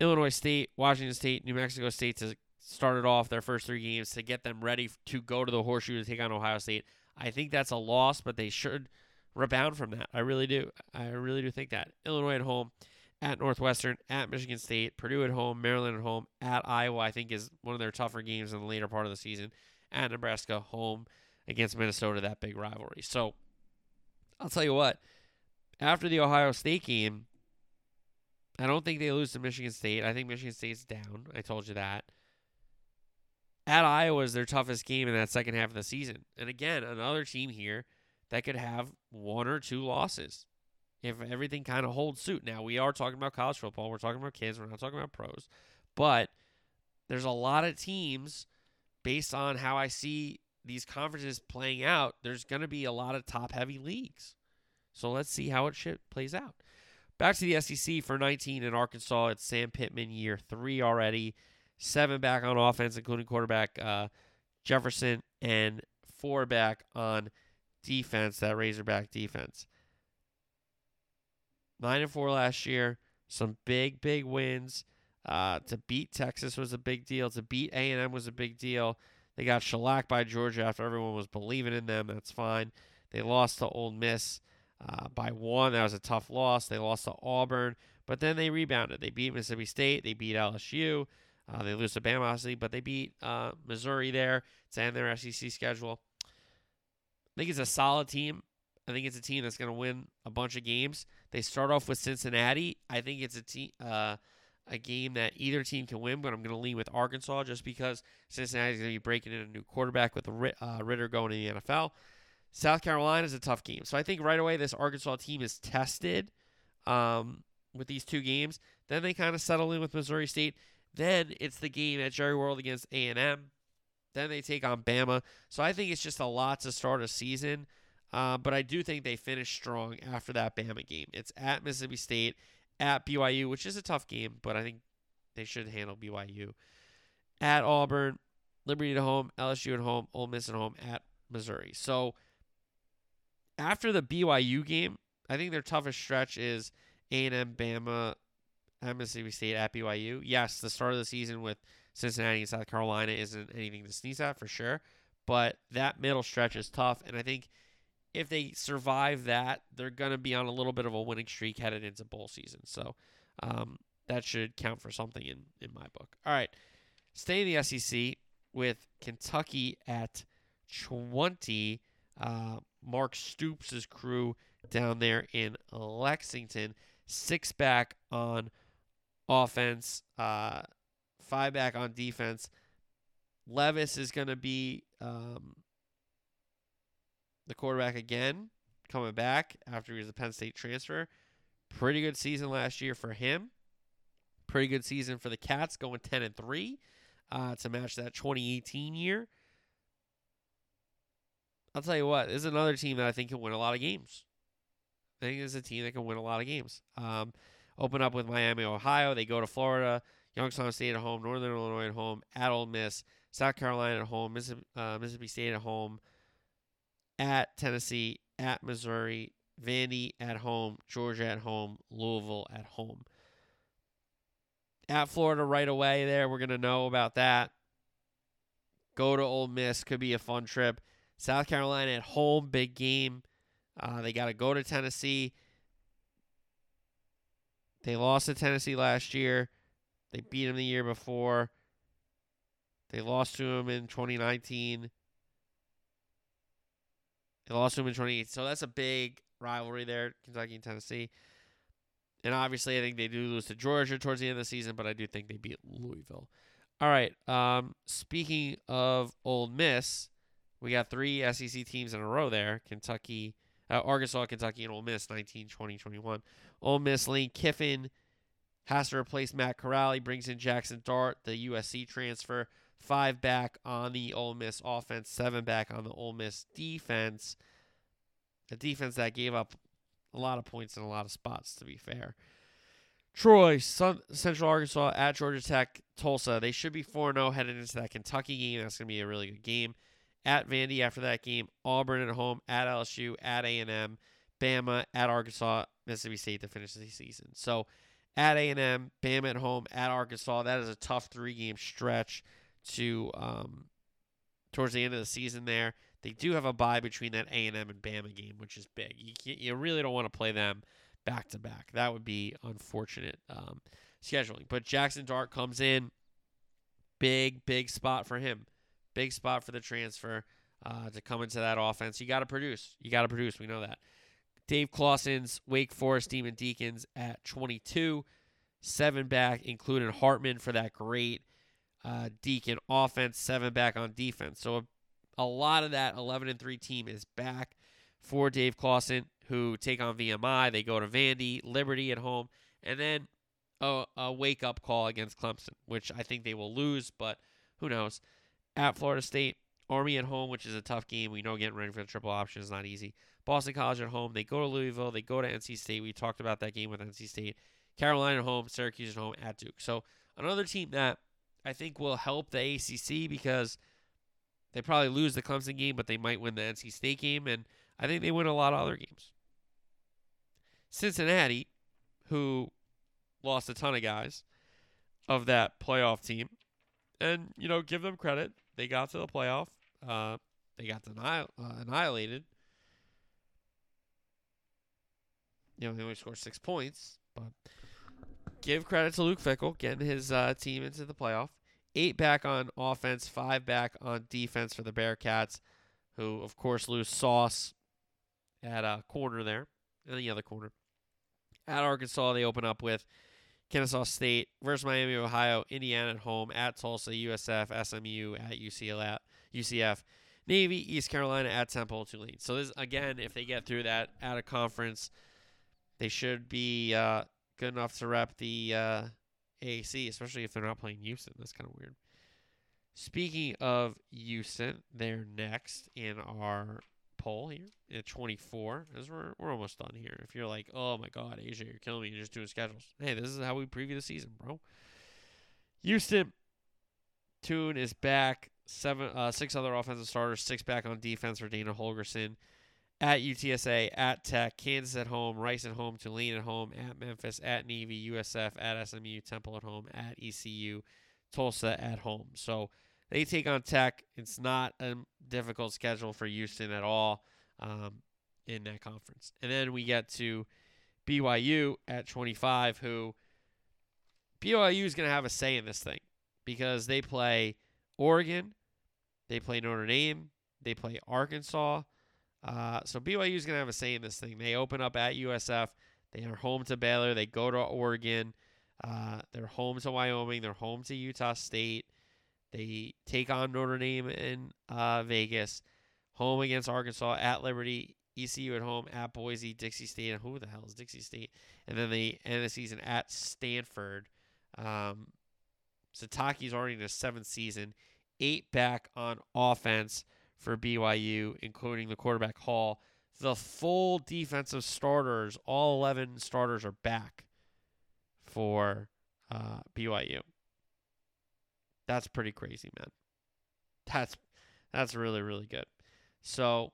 Illinois State, Washington State, New Mexico State to start it off their first three games to get them ready to go to the horseshoe to take on Ohio State. I think that's a loss, but they should rebound from that. I really do. I really do think that. Illinois at home, at Northwestern, at Michigan State, Purdue at home, Maryland at home, at Iowa, I think is one of their tougher games in the later part of the season. At Nebraska, home against Minnesota, that big rivalry. So I'll tell you what, after the Ohio State game, I don't think they lose to Michigan State. I think Michigan State's down. I told you that. At Iowa is their toughest game in that second half of the season. And again, another team here that could have one or two losses if everything kind of holds suit. Now, we are talking about college football. We're talking about kids. We're not talking about pros. But there's a lot of teams based on how I see these conferences playing out, there's going to be a lot of top heavy leagues. So let's see how it shit plays out. Back to the SEC for 19 in Arkansas. It's Sam Pittman year three already. Seven back on offense, including quarterback uh, Jefferson, and four back on defense, that Razorback defense. Nine and four last year. Some big, big wins. Uh, to beat Texas was a big deal. To beat A&M was a big deal. They got shellacked by Georgia after everyone was believing in them. That's fine. They lost to Ole Miss uh, by one. That was a tough loss. They lost to Auburn, but then they rebounded. They beat Mississippi State. They beat LSU. Uh, they lose to Bama, obviously, but they beat uh, Missouri there to end their SEC schedule. I think it's a solid team. I think it's a team that's going to win a bunch of games. They start off with Cincinnati. I think it's a team. Uh, a game that either team can win, but I'm going to lean with Arkansas just because Cincinnati is going to be breaking in a new quarterback with Ridder going to the NFL. South Carolina is a tough game. So I think right away this Arkansas team is tested. Um, with these two games. Then they kind of settle in with Missouri State. Then it's the game at Jerry World against A&M. Then they take on Bama. So I think it's just a lot to start a season. Uh, but I do think they finish strong after that Bama game. It's at Mississippi State, at BYU, which is a tough game, but I think they should handle BYU. At Auburn, Liberty at home, LSU at home, Ole Miss at home, at Missouri. So after the BYU game, I think their toughest stretch is A&M, Bama, Mississippi State, at BYU. Yes, the start of the season with Cincinnati and South Carolina isn't anything to sneeze at for sure, but that middle stretch is tough, and I think if they survive that, they're going to be on a little bit of a winning streak headed into bowl season. So um, that should count for something in, in my book. All right. Stay in the SEC with Kentucky at 20. Uh, Mark Stoops' crew down there in Lexington. Six back on offense, uh, five back on defense. Levis is going to be um, the quarterback again, coming back after he was a Penn State transfer. Pretty good season last year for him. Pretty good season for the Cats, going 10 and 3 uh, to match that 2018 year. I'll tell you what, this is another team that I think can win a lot of games. I think is a team that can win a lot of games. Um, open up with Miami, Ohio. They go to Florida, Youngstown State at home, Northern Illinois at home, at Ole Miss, South Carolina at home, Mississippi, uh, Mississippi State at home, at Tennessee, at Missouri, Vandy at home, Georgia at home, Louisville at home. At Florida right away there, we're going to know about that. Go to Ole Miss, could be a fun trip. South Carolina at home, big game. Uh, they got to go to Tennessee. They lost to Tennessee last year. They beat them the year before. They lost to them in 2019. They lost to them in 2018. So that's a big rivalry there, Kentucky and Tennessee. And obviously, I think they do lose to Georgia towards the end of the season, but I do think they beat Louisville. All right. Um, speaking of Ole Miss, we got three SEC teams in a row there Kentucky, uh, Arkansas, Kentucky, and Ole Miss, 19, 20, 21. Ole Miss, Lane Kiffin has to replace Matt Corral. He brings in Jackson Dart, the USC transfer. Five back on the Ole Miss offense, seven back on the Ole Miss defense. A defense that gave up a lot of points in a lot of spots, to be fair. Troy, Sun, Central Arkansas at Georgia Tech, Tulsa. They should be 4 0 headed into that Kentucky game. That's going to be a really good game. At Vandy after that game, Auburn at home, at LSU, at A&M, Bama, at Arkansas, Mississippi State to finish the season. So at A&M, Bama at home, at Arkansas. That is a tough three game stretch to um, towards the end of the season there. They do have a bye between that A&M and Bama game, which is big. You, you really don't want to play them back to back. That would be unfortunate um, scheduling. But Jackson Dart comes in. Big, big spot for him. Big spot for the transfer uh, to come into that offense. You got to produce. You got to produce. We know that. Dave Clawson's Wake Forest Demon Deacons at 22. Seven back, including Hartman for that great uh, Deacon offense. Seven back on defense. So a, a lot of that 11 and 3 team is back for Dave Clawson, who take on VMI. They go to Vandy, Liberty at home, and then a, a wake up call against Clemson, which I think they will lose, but who knows. At Florida State, Army at home, which is a tough game. We know getting ready for the triple option is not easy. Boston College at home. They go to Louisville. They go to NC State. We talked about that game with NC State. Carolina at home. Syracuse at home. At Duke. So another team that I think will help the ACC because they probably lose the Clemson game, but they might win the NC State game, and I think they win a lot of other games. Cincinnati, who lost a ton of guys of that playoff team, and you know, give them credit. They got to the playoff. Uh, they got uh, annihilated. You know, they only scored six points, but give credit to Luke Fickell getting his uh, team into the playoff. Eight back on offense, five back on defense for the Bearcats, who of course lose Sauce at a corner there, and the other corner. At Arkansas, they open up with Kennesaw State versus Miami, Ohio, Indiana at home, at Tulsa, USF, SMU, at UCLA, UCF, Navy, East Carolina, at Temple, Tulane. So this again, if they get through that at a conference, they should be uh, good enough to rep the uh, AAC, especially if they're not playing Houston. That's kind of weird. Speaking of Houston, they're next in our poll here at 24, as we're, we're almost done here. If you're like, oh my God, Asia, you're killing me, you're just doing schedules. Hey, this is how we preview the season, bro. Houston, Tune is back. Seven, uh, six other offensive starters, six back on defense for Dana Holgorsen. At UTSA, at Tech, Kansas at home, Rice at home, Tulane at home, at Memphis, at Navy, USF, at SMU, Temple at home, at ECU, Tulsa at home. So they take on Tech. It's not a difficult schedule for Houston at all um, in that conference. And then we get to BYU at 25, who BYU is going to have a say in this thing because they play Oregon, they play Notre Dame, they play Arkansas. Uh, so BYU is going to have a say in this thing. They open up at USF. They are home to Baylor. They go to Oregon. Uh, they're home to Wyoming. They're home to Utah State. They take on Notre Dame in uh, Vegas. Home against Arkansas at Liberty. ECU at home at Boise, Dixie State, who the hell is Dixie State? And then they end the season at Stanford. Um, Sitake's already in his seventh season, eight back on offense for BYU, including the quarterback Hall. The full defensive starters, all 11 starters are back for uh, BYU. That's pretty crazy, man. That's that's really really good. So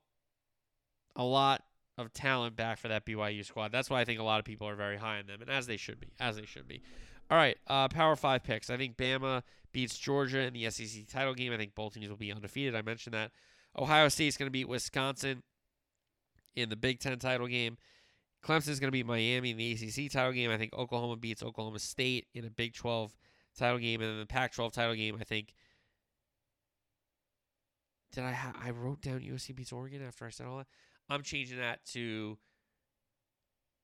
a lot of talent back for that BYU squad. That's why I think a lot of people are very high on them, and as they should be, as they should be. All right, uh, Power Five picks. I think Bama beats Georgia in the SEC title game. I think both teams will be undefeated. I mentioned that. Ohio State's going to beat Wisconsin in the Big Ten title game. Clemson's going to beat Miami in the ACC title game. I think Oklahoma beats Oklahoma State in a Big 12 title game, and then the Pac-12 title game. I think. Did I ha- I wrote down USC beats Oregon after I said all that? I'm changing that to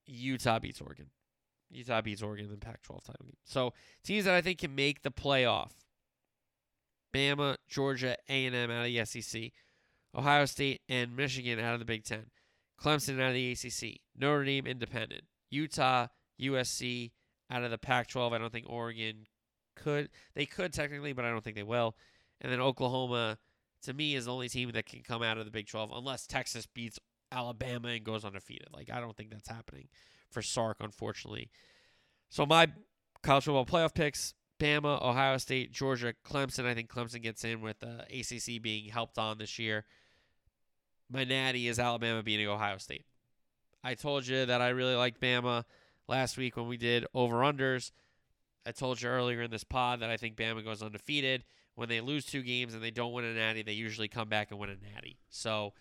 Utah beats Oregon. Utah beats Oregon in the Pac-12 title game. So teams that I think can make the playoff: Bama, Georgia, A&M out of the SEC, Ohio State and Michigan out of the Big Ten, Clemson out of the ACC, Notre Dame independent, Utah, USC out of the Pac-12. I don't think Oregon could. They could technically, but I don't think they will. And then Oklahoma, to me, is the only team that can come out of the Big 12 unless Texas beats Alabama and goes undefeated. Like I don't think that's happening for Sark, unfortunately. So my college football playoff picks: Bama, Ohio State, Georgia, Clemson. I think Clemson gets in with uh, the ACC being helped on this year. My natty is Alabama beating Ohio State. I told you that I really liked Bama last week when we did over unders. I told you earlier in this pod that I think Bama goes undefeated. When they lose two games and they don't win a natty, they usually come back and win a natty. So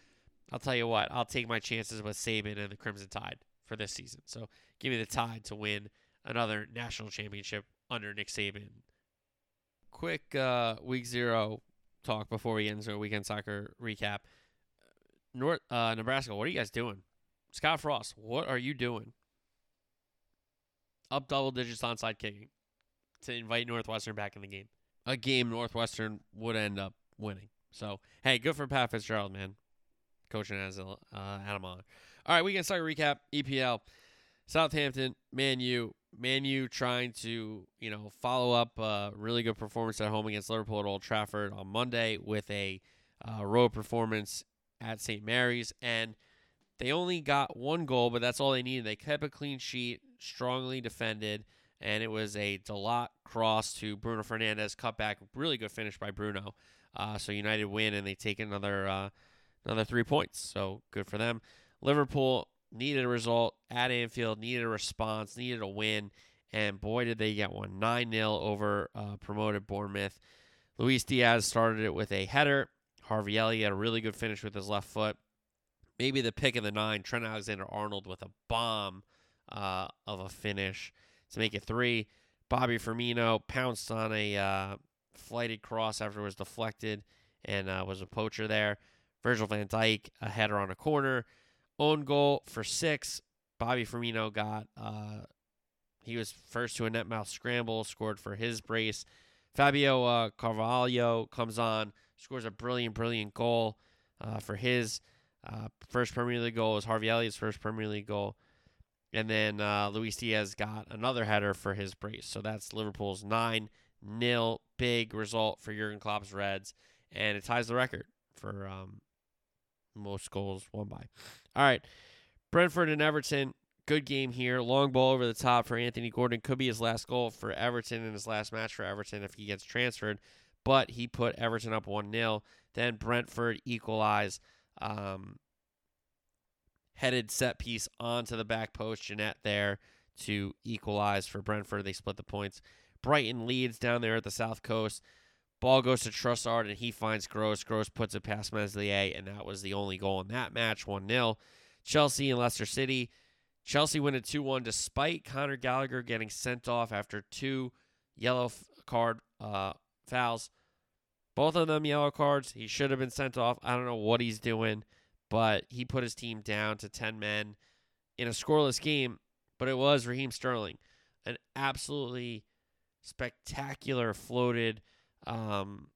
I'll tell you what, I'll take my chances with Saban and the Crimson Tide for this season. So give me the Tide to win another national championship under Nick Saban. Quick uh, week zero talk before we get into a weekend soccer recap. North uh, Nebraska, what are you guys doing? Scott Frost, what are you doing? Up double digits onside kicking to invite Northwestern back in the game. A game Northwestern would end up winning. So hey, good for Pat Fitzgerald, man. Coaching as uh, Adam on. All right, we can start a recap. EPL, Southampton, Man U, Man U trying to you know follow up a really good performance at home against Liverpool at Old Trafford on Monday with a uh, road performance at St. Mary's, and they only got one goal, but that's all they needed. They kept a clean sheet, strongly defended, and it was a Dalot cross to Bruno Fernandes, cutback, really good finish by Bruno. Uh, so United win, and they take another uh, another three points. So good for them. Liverpool needed a result at Anfield, needed a response, needed a win, and boy did they get one 9 0 over uh, promoted Bournemouth. Luis Diaz started it with a header. Harvey Elliott had a really good finish with his left foot. Maybe the pick of the nine, Trent Alexander Arnold with a bomb uh, of a finish to make it three. Bobby Firmino pounced on a uh, flighted cross after it was deflected and uh, was a poacher there. Virgil van Dijk, a header on a corner. Own goal for six. Bobby Firmino got, uh, he was first to a net mouth scramble, scored for his brace. Fabio uh, Carvalho comes on, scores a brilliant, brilliant goal uh, for his uh, first Premier League goal. Is Harvey Elliott's first Premier League goal. And then uh, Luis Diaz got another header for his brace. So that's Liverpool's 9 nil big result for Jurgen Klopp's Reds. And it ties the record for um, most goals won by. All right. Brentford and Everton. Good game here. Long ball over the top for Anthony Gordon. Could be his last goal for Everton in his last match for Everton if he gets transferred. But he put Everton up 1 0. Then Brentford equalize. Um, headed set piece onto the back post. Janelt there to equalize for Brentford. They split the points. Brighton leads down there at the south coast. Ball goes to Trossard and he finds Gross. Gross puts it past Meslier, and that was the only goal in that match 1 0. Chelsea and Leicester City. Chelsea win it 2 1 despite Conor Gallagher getting sent off after two yellow card uh, fouls. Both of them yellow cards. He should have been sent off. I don't know what he's doing but he put his team down to 10 men in a scoreless game. But it was Raheem Sterling, an absolutely spectacular floated um,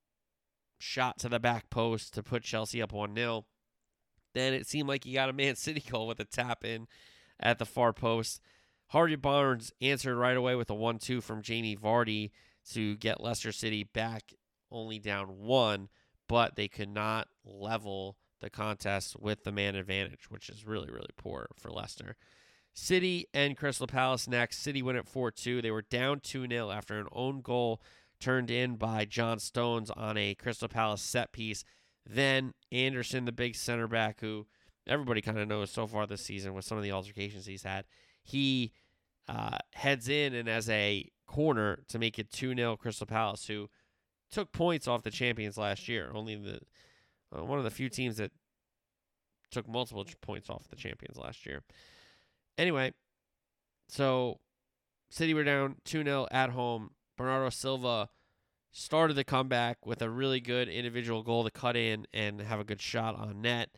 shot to the back post to put Chelsea up 1 0. Then it seemed like he got a Man *laughs* City goal with a tap in at the far post. Harvey Barnes answered right away with a 1 2 from Jamie Vardy to get Leicester City back only down one, but they could not level the contest with the man advantage, which is really, really poor for Leicester. City and Crystal Palace next. City win at 4 2. They were down 2 0 after an own goal turned in by John Stones on a Crystal Palace set piece. Then Andersen, the big center back, who everybody kind of knows so far this season with some of the altercations he's had, he uh, heads in and as a corner to make it 2 0 Crystal Palace, who took points off the champions last year. Only the uh, one of the few teams that took multiple points off the champions last year. Anyway, so City were down 2 0 at home. Bernardo Silva started the comeback with a really good individual goal to cut in and have a good shot on net.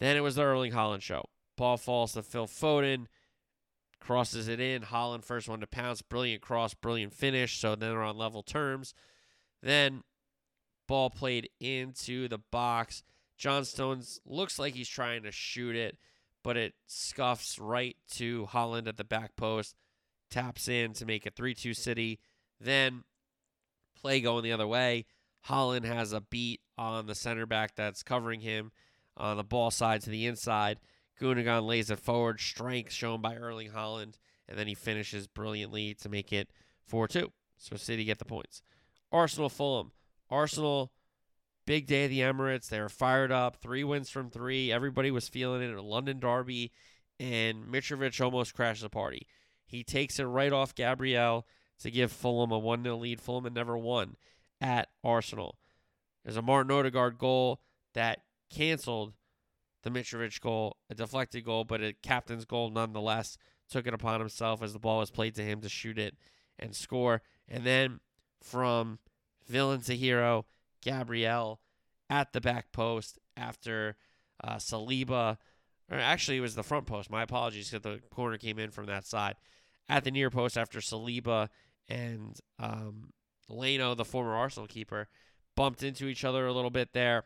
Then it was the Erling Haaland show. Ball falls to Phil Foden, crosses it in. Haaland first one to pounce. Brilliant cross, brilliant finish. So then they're on level terms. Then Ball played into the box. John Stones looks like he's trying to shoot it, but it scuffs right to Haaland at the back post, taps in to make it 3 2 City. Then play going the other way. Haaland has a beat on the center back that's covering him on the ball side to the inside. Gundogan lays it forward, strength shown by Erling Haaland, and then he finishes brilliantly to make it 4 2. So City get the points. Arsenal Fulham. Arsenal, big day of the Emirates. They were fired up. Three wins from three. Everybody was feeling it. A London derby, and Mitrovic almost crashed the party. He takes it right off Gabriel to give Fulham a 1 0 lead. Fulham had never won at Arsenal. There's a Martin Odegaard goal that canceled the Mitrovic goal, a deflected goal, but a captain's goal nonetheless. Took it upon himself as the ball was played to him to shoot it and score. And then from villain to hero, Gabriel at the back post after uh, Saliba, or actually it was the front post. My apologies because the corner came in from that side. At the near post after Saliba and um, Leno, the former Arsenal keeper, bumped into each other a little bit there.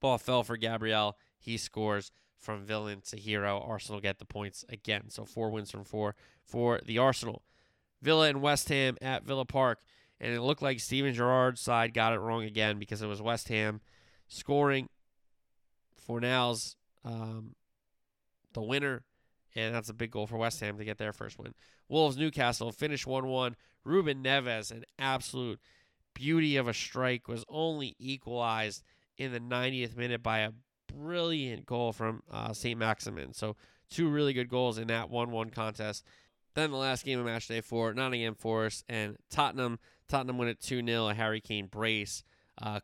Ball fell for Gabriel. He scores from villain to hero. Arsenal get the points again. So four wins from four for the Arsenal. Villa and West Ham at Villa Park and it looked like Steven Gerrard's side got it wrong again because it was West Ham scoring Fornals um, the winner, and that's a big goal for West Ham to get their first win. Wolves Newcastle finished 1 1. Ruben Neves, an absolute beauty of a strike, was only equalized in the 90th minute by a brilliant goal from uh, St. Maximin. So, two really good goals in that 1 1 contest. Then the last game of match day Nottingham Forest and Tottenham Tottenham win it 2 0, a Harry Kane brace. Uh,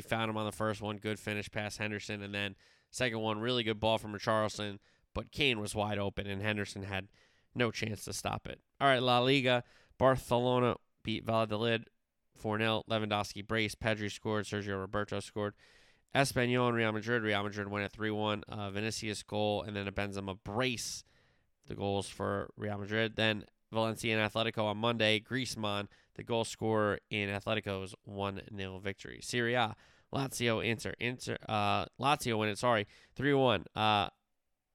found him on the first one. Good finish past Henderson. And then second one, really good ball from Richarlison. But Kane was wide open, and Henderson had no chance to stop it. All right, La Liga. Barcelona beat Valladolid 4 0. Lewandowski brace. Pedri scored. Sergio Roberto scored. Espanyol and Real Madrid. Real Madrid win at 3 1. Uh, Vinicius goal, and then a Benzema brace. The goals for Real Madrid. Then Valencia and Atletico on Monday. Griezmann the goal scorer in Atletico's 1 0 victory. Serie A, Lazio, Inter. Inter uh, Lazio win it, sorry, 3 1. Uh,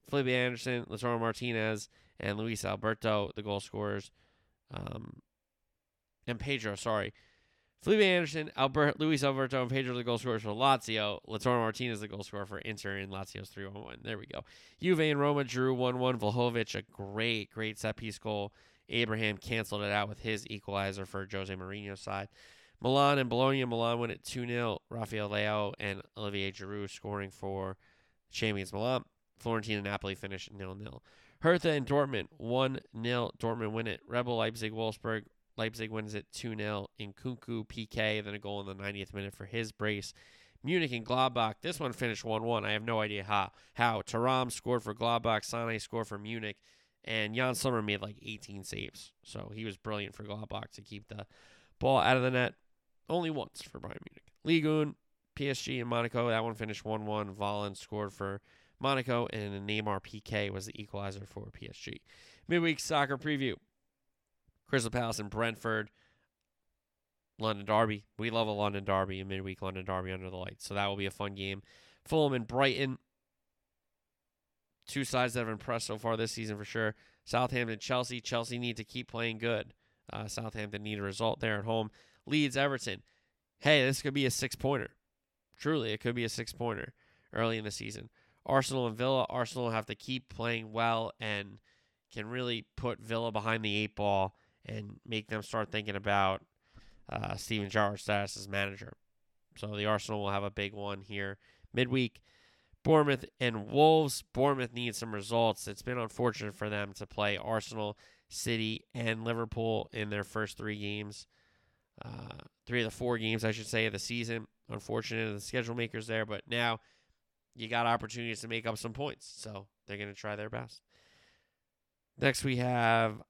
Felipe Anderson, Lautaro Martinez, and Luis Alberto, the goal scorers. Um, and Pedro, sorry. Felipe Anderson, Albert, Luis Alberto, and Pedro the goal scorers for Lazio. Lautaro Martinez the goal scorer for Inter in Lazio's 3 1 win. There we go. Juve and Roma drew 1 1. Vlahovic, a great, great set piece goal. Abraham canceled it out with his equalizer for Jose Mourinho's side. Milan and Bologna. Milan win at 2 0. Rafael Leao and Olivier Giroud scoring for champions Milan. Fiorentina and Napoli finish 0 0. Hertha and Dortmund 1 0. Dortmund win it. Red Bull Leipzig Wolfsburg Leipzig wins it 2 0 Nkunku PK, then a goal in the 90th minute for his brace. Munich and Gladbach. This one finished 1 1. I have no idea how. How. Thuram scored for Gladbach, Sane scored for Munich, and Yann Sommer made like 18 saves. So he was brilliant for Gladbach to keep the ball out of the net only once for Bayern Munich. Ligue 1, PSG and Monaco. That one finished 1 1. Volland scored for Monaco, and Neymar PK was the equalizer for PSG. Midweek soccer preview. Crystal Palace and Brentford. London Derby. We love a London Derby, a midweek London Derby under the lights. So that will be a fun game. Fulham and Brighton. Two sides that have impressed so far this season for sure. Southampton, Chelsea. Chelsea need to keep playing good. Uh, Southampton need a result there at home. Leeds, Everton. Hey, this could be a six pointer. Truly, it could be a six pointer early in the season. Arsenal and Villa. Arsenal have to keep playing well and can really put Villa behind the eight ball and make them start thinking about uh, Steven Gerrard's status as manager. So the Arsenal will have a big one here midweek. Bournemouth and Wolves. Bournemouth needs some results. It's been unfortunate for them to play Arsenal, City, and Liverpool in their first three games. Uh, three of the four games, I should say, of the season. Unfortunate of the schedule makers there, but now you got opportunities to make up some points. So they're going to try their best. Next, we have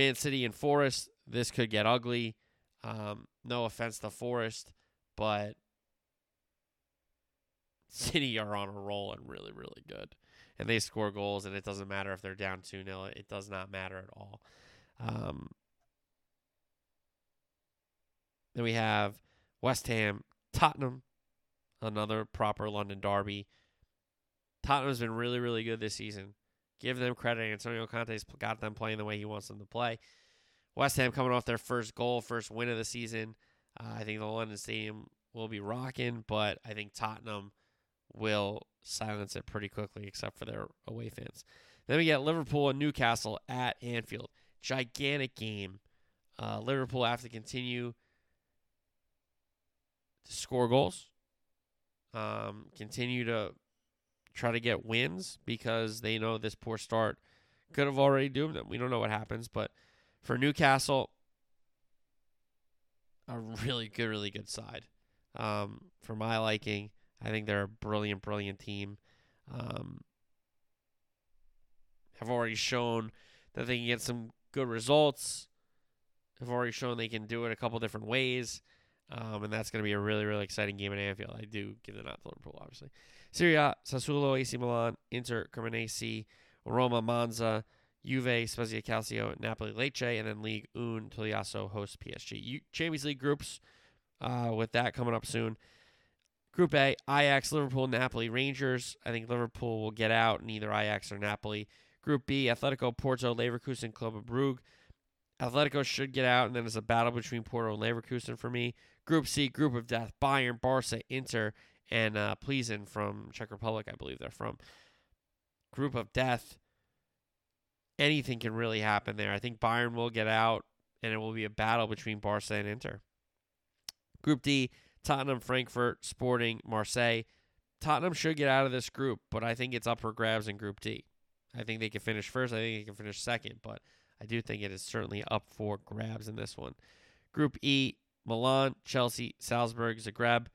Man City and Forest. This could get ugly. Um, no offense to Forest, but City are on a roll and really, really good. And they score goals, and it doesn't matter if they're down 2 0. It does not matter at all. Um, then we have West Ham, Tottenham, another proper London derby. Tottenham's been really, really good this season. Give them credit. Antonio Conte's got them playing the way he wants them to play. West Ham coming off their first goal, first win of the season. Uh, I think the London Stadium will be rocking, but I think Tottenham will silence it pretty quickly, except for their away fans. Then we get Liverpool and Newcastle at Anfield. Gigantic game. Uh, Liverpool have to continue to score goals, um, continue to try to get wins because they know this poor start could have already doomed them. We don't know what happens, but for Newcastle, a really good, really good side. Um, for my liking, I think they're a brilliant, brilliant team. Um, have already shown that they can get some good results. Have already shown they can do it a couple different ways. Um, and that's going to be a really, really exciting game at Anfield. I do give the nod to Liverpool, obviously. Serie A, Sassuolo, AC Milan, Inter, Cremonese, Roma, Monza, Juve, Spezia Calcio, Napoli, Lecce, and then League Un, Togliasso hosts PSG. U- Champions League groups uh, with that coming up soon. Group A, Ajax, Liverpool, Napoli, Rangers. I think Liverpool will get out in either Ajax or Napoli. Group B, Atletico, Porto, Leverkusen, Club Brugge. Atletico should get out, and then it's a battle between Porto and Leverkusen for me. Group C, Group of Death, Bayern, Barca, Inter, and uh, Plzeň from Czech Republic, I believe they're from. Group of Death, anything can really happen there. I think Bayern will get out, and it will be a battle between Barca and Inter. Group D, Tottenham, Frankfurt, Sporting, Marseille. Tottenham should get out of this group, but I think it's up for grabs in Group D. I think they can finish first. I think they can finish second, but I do think it is certainly up for grabs in this one. Group E, Milan, Chelsea, Salzburg, Zagreb.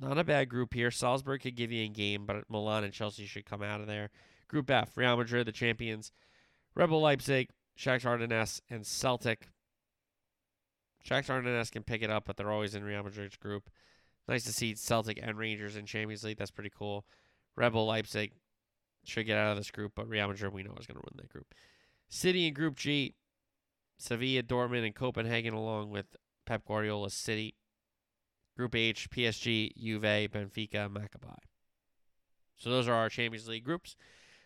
Not a bad group here. Salzburg could give you a game, but Milan and Chelsea should come out of there. Group F, Real Madrid, the champions, Red Bull Leipzig, Shakhtar Donetsk, and Celtic. Shakhtar Donetsk can pick it up, but they're always in Real Madrid's group. Nice to see Celtic and Rangers in Champions League. That's pretty cool. Red Bull Leipzig should get out of this group, but Real Madrid we know is going to win that group. City in Group G, Sevilla, Dortmund, and Copenhagen, along with Pep Guardiola's City. Group H, PSG, Juve, Benfica, Maccabi. So those are our Champions League groups.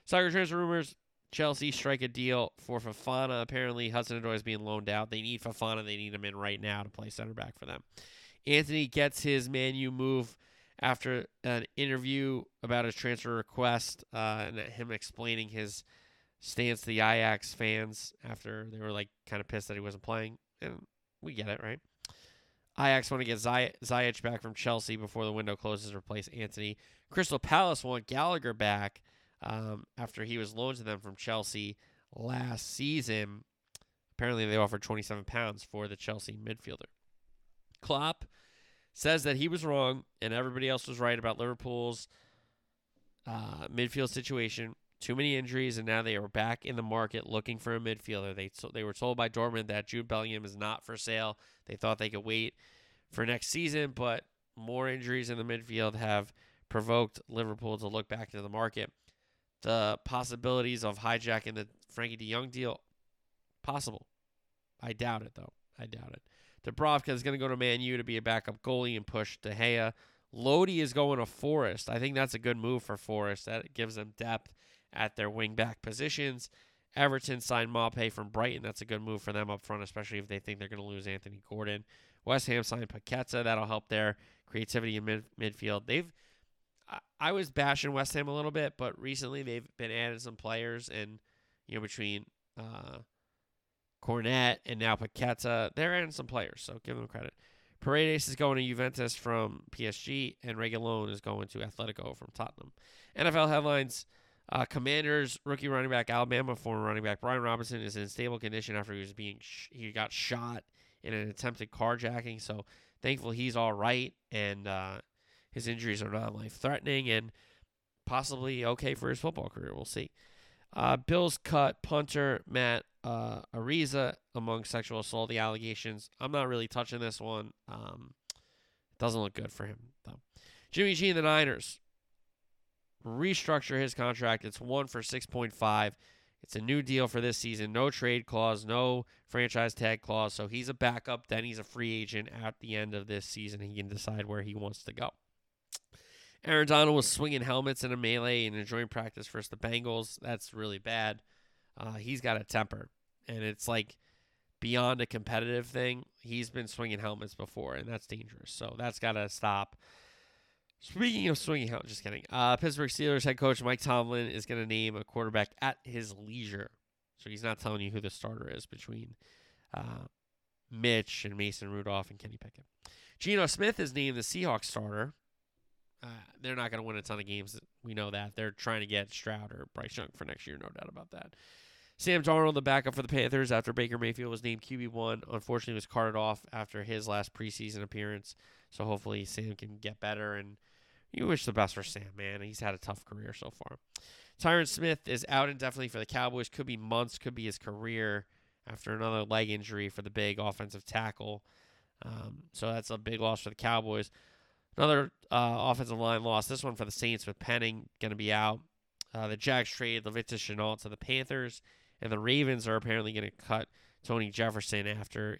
Soccer transfer rumors. Chelsea strike a deal for Fofana. Apparently, Hudson Odoi is being loaned out. They need Fofana. They need him in right now to play center back for them. Antony gets his Man U move after an interview about his transfer request uh, and him explaining his stance to the Ajax fans after they were like kind of pissed that he wasn't playing. And we get it, right? Ajax want to get Ziyech back from Chelsea before the window closes to replace Antony. Crystal Palace want Gallagher back um, after he was loaned to them from Chelsea last season. Apparently, they offered 27 pounds for the Chelsea midfielder. Klopp says that he was wrong and everybody else was right about Liverpool's uh, midfield situation. Too many injuries, and now they are back in the market looking for a midfielder. They they were told by Dortmund that Jude Bellingham is not for sale. They thought they could wait for next season, but more injuries in the midfield have provoked Liverpool to look back into the market. The possibilities of hijacking the Frankie de Jong deal, possible. I doubt it, though. I doubt it. Dubravka is going to go to Man U to be a backup goalie and push De Gea. Lodi is going to Forest. I think that's a good move for Forest. That gives them depth at their wing back positions. Everton signed Maupay from Brighton. That's a good move for them up front, especially if they think they're going to lose Anthony Gordon. West Ham signed Paqueta. That'll help their creativity in mid- midfield. They've I was bashing West Ham a little bit, but recently they've been adding some players, and you know between uh, Cornet and now Paqueta, they're adding some players, so give them credit. Paredes is going to Juventus from PSG, and Reguilon is going to Atletico from Tottenham. NFL headlines: uh, Commanders rookie running back Alabama former running back Brian Robinson is in stable condition after he was being sh- he got shot in an attempted carjacking. So thankfully he's all right, and uh, his injuries are not life threatening and possibly okay for his football career. We'll see. Uh, Bills cut punter Matt uh, Araiza among sexual assault allegations. I'm not really touching this one. Um, doesn't look good for him though. Jimmy G and the Niners restructure his contract. It's one for six point five. It's a new deal for this season. No trade clause, no franchise tag clause. So he's a backup. Then he's a free agent at the end of this season. He can decide where he wants to go. Aaron Donald was swinging helmets in a melee and enjoying practice versus the Bengals. That's really bad. Uh, he's got a temper, and it's like beyond a competitive thing. He's been swinging helmets before, and that's dangerous. So that's got to stop. Speaking of swinging helmets, just kidding. Uh, Pittsburgh Steelers head coach Mike Tomlin is going to name a quarterback at his leisure. So he's not telling you who the starter is between uh, Mitch and Mason Rudolph and Kenny Pickett. Geno Smith is named the Seahawks starter. Uh, they're not going to win a ton of games. We know that. They're trying to get Stroud or Bryce Young for next year, no doubt about that. Sam Darnold, the backup for the Panthers after Baker Mayfield was named QB1, unfortunately was carted off after his last preseason appearance. So hopefully Sam can get better. And you wish the best for Sam, man. He's had a tough career so far. Tyron Smith is out indefinitely for the Cowboys. Could be months, could be his career after another leg injury for the big offensive tackle. Um, so that's a big loss for the Cowboys. Another uh, offensive line loss. This one for the Saints with Penning going to be out. Uh, the Jags trade Laviska Shenault to the Panthers, and the Ravens are apparently going to cut Tony Jefferson after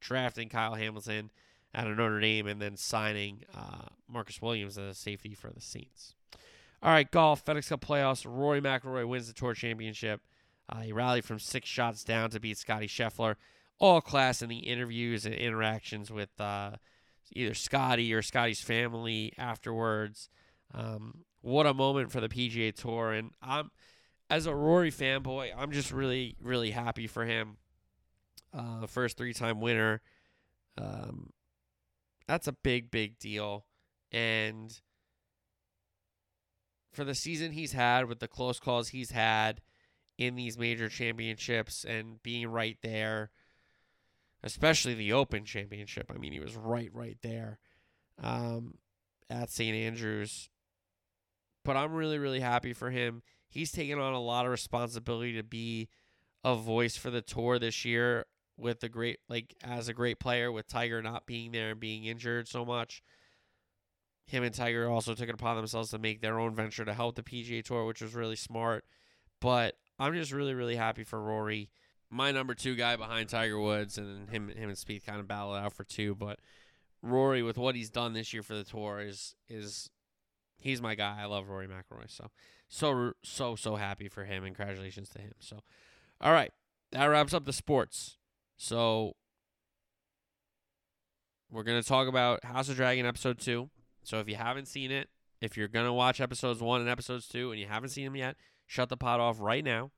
drafting Kyle Hamilton out of Notre Dame and then signing uh, Marcus Williams as a safety for the Saints. All right, golf FedEx Cup playoffs. Rory McIlroy wins the Tour Championship. Uh, he rallied from six shots down to beat Scotty Scheffler. All class in the interviews and interactions with uh, either Scotty or Scotty's family afterwards. Um, what a moment for the PGA Tour, and I'm as a Rory fanboy, I'm just really, really happy for him. Uh, first three-time winner. Um, that's a big, big deal, and for the season he's had with the close calls he's had in these major championships and being right there especially the Open Championship. I mean, he was right, right there um, at St. Andrews. But I'm really, really happy for him. He's taken on a lot of responsibility to be a voice for the tour this year with a great, like, as a great player with Tiger not being there and being injured so much. Him and Tiger also took it upon themselves to make their own venture to help the PGA Tour, which was really smart. But I'm just really, really happy for Rory my number two guy behind Tiger Woods, and him him and Speed kind of battle out for two. But Rory, with what he's done this year for the tour, is is he's my guy. I love Rory McIlroy. So so so so happy for him and congratulations to him. So all right, that wraps up the sports. So we're gonna talk about House of Dragon episode two. So if you haven't seen it, if you're gonna watch episodes one and episodes two and you haven't seen them yet, shut the pot off right now.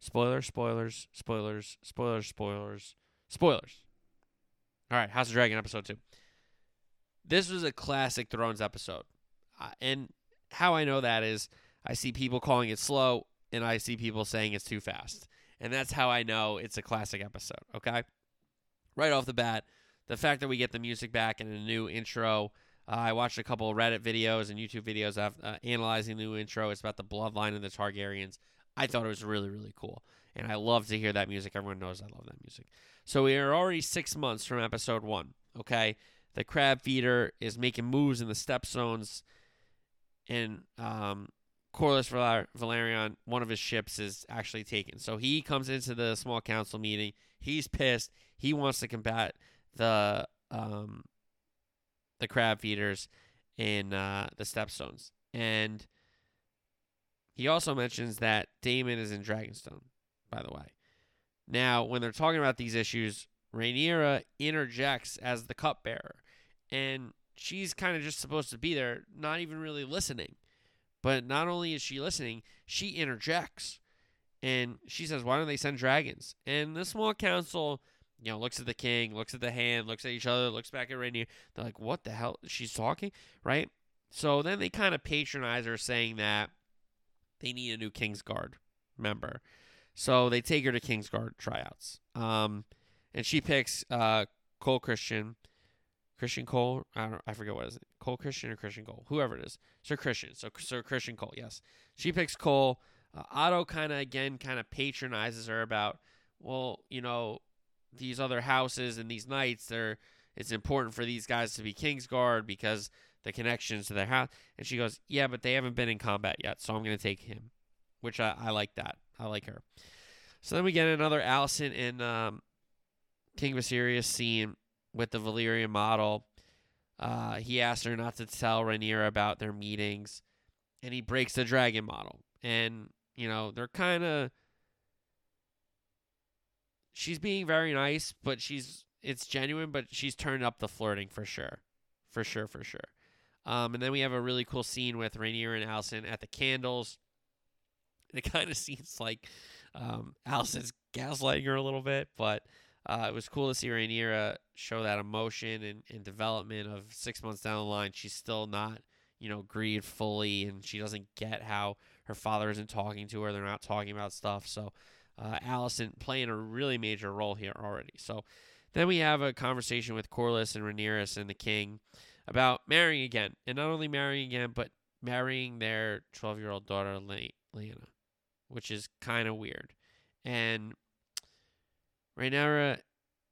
Spoilers, spoilers, spoilers, spoilers, spoilers, spoilers. All right, House of Dragon episode two. This was a classic Thrones episode, uh, and how I know that is I see people calling it slow, and I see people saying it's too fast, and that's how I know it's a classic episode. Okay, right off the bat, the fact that we get the music back and a new intro. Uh, I watched a couple Reddit videos and YouTube videos of uh, analyzing the new intro. It's about the bloodline of the Targaryens. I thought it was really, really cool. And I love to hear that music. Everyone knows I love that music. So we are already six months from episode one. Okay. The crab feeder is making moves in the stepstones. And um, Corlys Valar- Velaryon, one of his ships, is actually taken. So he comes into the small council meeting. He's pissed. He wants to combat the um, the crab feeders in uh, the stepstones. And he also mentions that Daemon is in Dragonstone, by the way. Now, when they're talking about these issues, Rhaenyra interjects as the cupbearer. And she's kind of just supposed to be there, not even really listening. But not only is she listening, she interjects. And she says, Why don't they send dragons? And the small council you know, looks at the king, looks at the hand, looks at each other, looks back at Rhaenyra. They're like, what the hell? She's talking, right? So then they kind of patronize her, saying that they need a new Kingsguard member. So they take her to Kingsguard tryouts. Um, and she picks uh, Cole Christian. Christian Cole, I don't, I forget what is it, Cole Christian or Christian Cole, whoever it is, Sir Christian. So Sir Christian Cole, yes. She picks Cole. Uh, Otto kind of again kind of patronizes her about, well, you know, these other houses and these knights, they're it's important for these guys to be Kingsguard because the connections to their house. And she goes, Yeah, but they haven't been in combat yet, so I'm gonna take him. Which I, I like that. I like her. So then we get another Alicent and um, King Viserys scene with the Valyrian model. Uh, he asks her not to tell Rhaenyra about their meetings, and he breaks the dragon model. And you know they're kind of she's being very nice, but she's it's genuine, but she's turned up the flirting for sure, for sure, for sure. Um, and then we have a really cool scene with Rhaenyra and Alicent at the candles. And it *laughs* kind of seems like um, Alicent's gaslighting her a little bit, but uh, it was cool to see Rhaenyra show that emotion and, and development of six months down the line. She's still not, you know, grieved fully, and she doesn't get how her father isn't talking to her. They're not talking about stuff. So uh, Alicent playing a really major role here already. So then we have a conversation with Corlys and Rhaenyra and the king about marrying again, and not only marrying again, but marrying their 12 year old daughter, Le- which is kind of weird. And Rhaenyra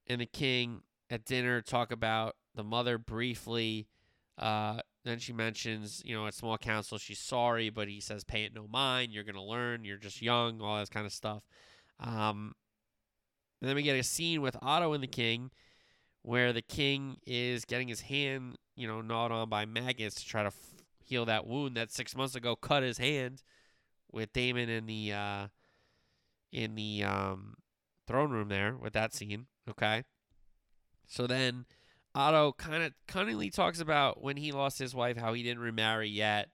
and the king at dinner talk about the mother briefly. Uh, then she mentions, you know, at small council, she's sorry, but he says, pay it no mind. You're going to learn. You're just young, all that kind of stuff. Um, and then we get a scene with Otto and the king where the king is getting his hand, you know, gnawed on by maggots to try to f- heal that wound that six months ago cut his hand with Daemon in the uh, in the um, throne room there with that scene. Okay, so then Otto kind of cunningly talks about when he lost his wife, how he didn't remarry yet.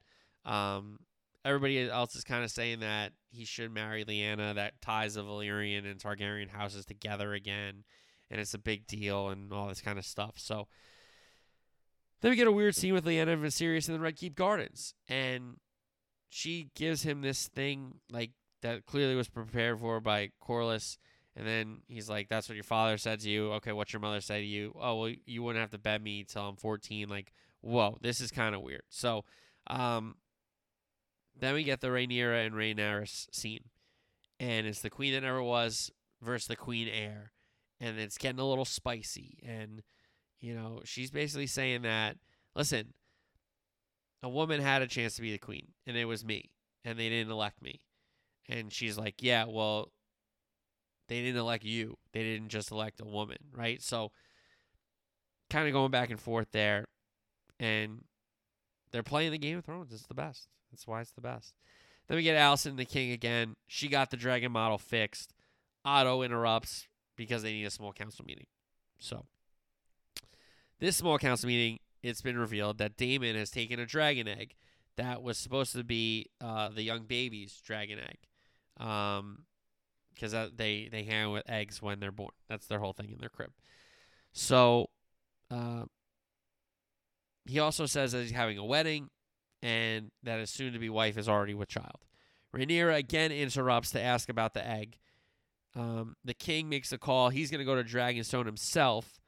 Um, everybody else is kind of saying that he should marry Lyanna, that ties the Velaryon and Targaryen houses together again, and it's a big deal and all this kind of stuff. So then we get a weird scene with Lyanna and Viserys in the Red Keep Gardens, and she gives him this thing like that clearly was prepared for by Corlys. And then he's like, "That's what your father said to you. Okay, what's your mother say to you? Oh, well, you wouldn't have to bed me till I'm 14. Like, whoa, this is kind of weird." So, um, then we get the Rhaenyra and Rhaenyra scene, and it's the queen that never was versus the queen heir, and it's getting a little spicy. And you know, she's basically saying that, listen, a woman had a chance to be the queen, and it was me, and they didn't elect me. And she's like, yeah, well, they didn't elect you. They didn't just elect a woman, right? So, kind of going back and forth there, and they're playing the Game of Thrones. It's the best. That's why it's the best. Then we get Alicent the King again. She got the dragon model fixed. Otto interrupts because they need a small council meeting. So, this small council meeting, it's been revealed that Daemon has taken a dragon egg that was supposed to be uh, the young baby's dragon egg. Um, because they they hang with eggs when they're born. That's their whole thing in their crib. So, uh, he also says that he's having a wedding, and that his soon-to-be wife is already with child. Rhaenyra again interrupts to ask about the egg. Um, the king makes a call. He's going to go to Dragonstone himself,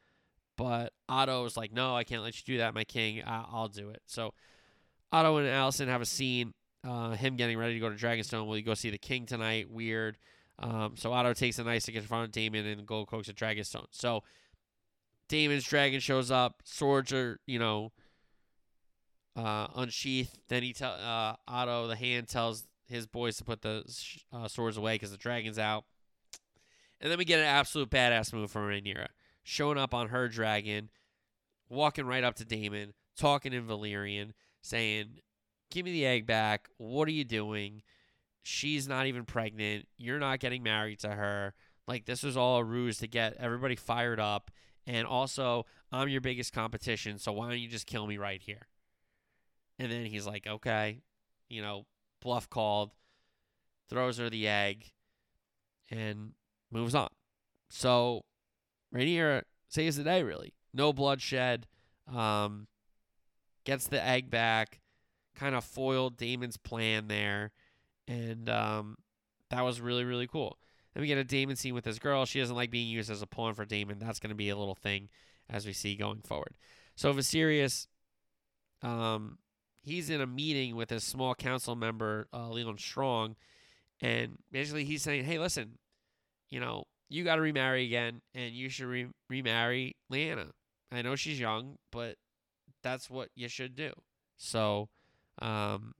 but Otto is like, "No, I can't let you do that, my king. I- will do it." So Otto and Alicent have a scene. Uh, him getting ready to go to Dragonstone. Will you go see the king tonight? Weird. Um, so Otto takes a nice to get in front of Daemon and Gold Cloaks at Dragonstone. So Daemon's dragon shows up. Swords are, you know, uh, unsheathed. Then he tell uh, Otto the hand tells his boys to put the uh, swords away because the dragon's out. And then we get an absolute badass move from Rhaenyra, showing up on her dragon, walking right up to Daemon, talking in Valyrian, saying, "Give me the egg back. What are you doing? She's not even pregnant. You're not getting married to her. Like this was all a ruse to get everybody fired up." And also, I'm your biggest competition, so why don't you just kill me right here? And then he's like, okay, you know, bluff called, throws her the egg, and moves on. So Rhaenyra saves the day, really. No bloodshed. Um, gets the egg back, kind of foiled Daemon's plan there. And um, that was really, really cool. Then we get a Daemon scene with this girl. She doesn't like being used as a pawn for Daemon. That's going to be a little thing as we see going forward. So Viserys um, he's in a meeting with a small council member, uh, Leon Strong, and basically he's saying, "Hey, listen, you know, you got to remarry again, and you should re- remarry Lyanna. I know she's young, but that's what you should do." So, um,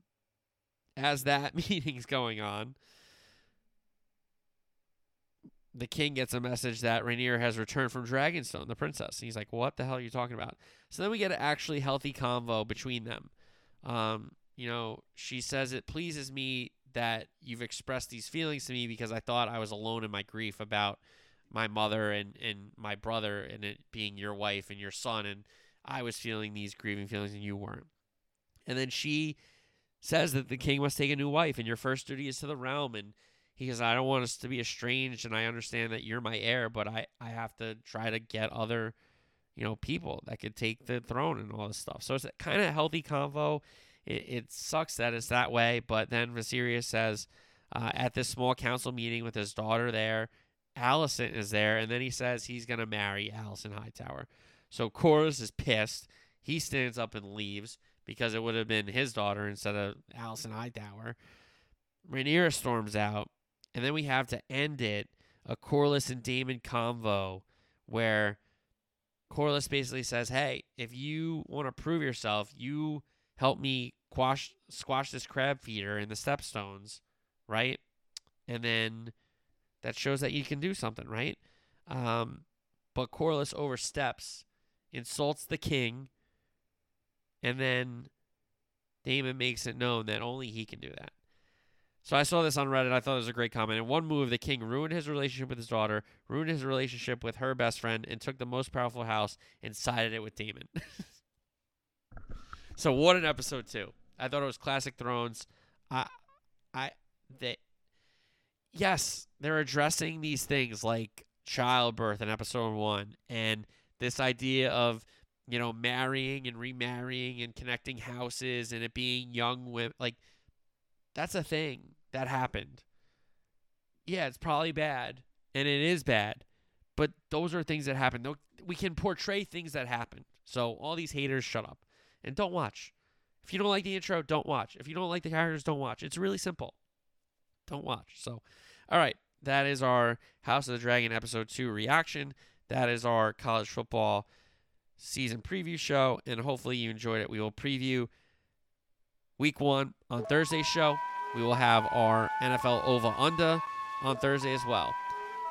as that *laughs* meeting's going on, the king gets a message that Rhaenyra has returned from Dragonstone, the princess. And he's like, "What the hell are you talking about?" So then we get an actually healthy convo between them. Um, you know, she says it pleases me that you've expressed these feelings to me because I thought I was alone in my grief about my mother and, and my brother and it being your wife and your son and I was feeling these grieving feelings and you weren't. And then she says that the king must take a new wife and your first duty is to the realm and he says I don't want us to be estranged and I understand that you're my heir but I, I have to try to get other you know, people that could take the throne and all this stuff. So it's a kind of a healthy convo. It, it, sucks that it's that way, but then Viserys says uh, at this small council meeting with his daughter there, Alicent is there, and then he says he's going to marry Alicent Hightower. So Corlys is pissed. He stands up and leaves because it would have been his daughter instead of Alicent Hightower. Rhaenyra storms out, and then we have to end it a Corlys and Daemon convo where Corlys basically says, "Hey, if you want to prove yourself, you help me quash squash this crab feeder in the stepstones, right? And then that shows that you can do something, right? Um, but Corlys oversteps, insults the king, and then Daemon makes it known that only he can do that. So I saw this on Reddit. I thought it was a great comment. In one move, the king ruined his relationship with his daughter, ruined his relationship with her best friend, and took the most powerful house and sided it with Daemon. *laughs* so what an episode two! I thought it was classic Thrones. I, I, they, yes, they're addressing these things like childbirth in episode one, and this idea of you know marrying and remarrying and connecting houses and it being young women like that's a thing that happened. Yeah, it's probably bad, and it is bad, but those are things that happen. We can portray things that happened. So all these haters, shut up and don't watch. If you don't like the intro, don't watch. If you don't like the characters, don't watch. It's really simple. Don't watch. So, all right, that is our House of the Dragon episode two reaction. That is our college football season preview show, and hopefully you enjoyed it. We will preview week one on Thursday's show. We will have our NFL over under on Thursday as well.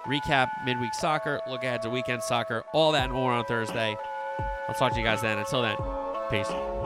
Recap midweek soccer, look ahead to weekend soccer, all that and more on Thursday. I'll talk to you guys then. Until then, peace.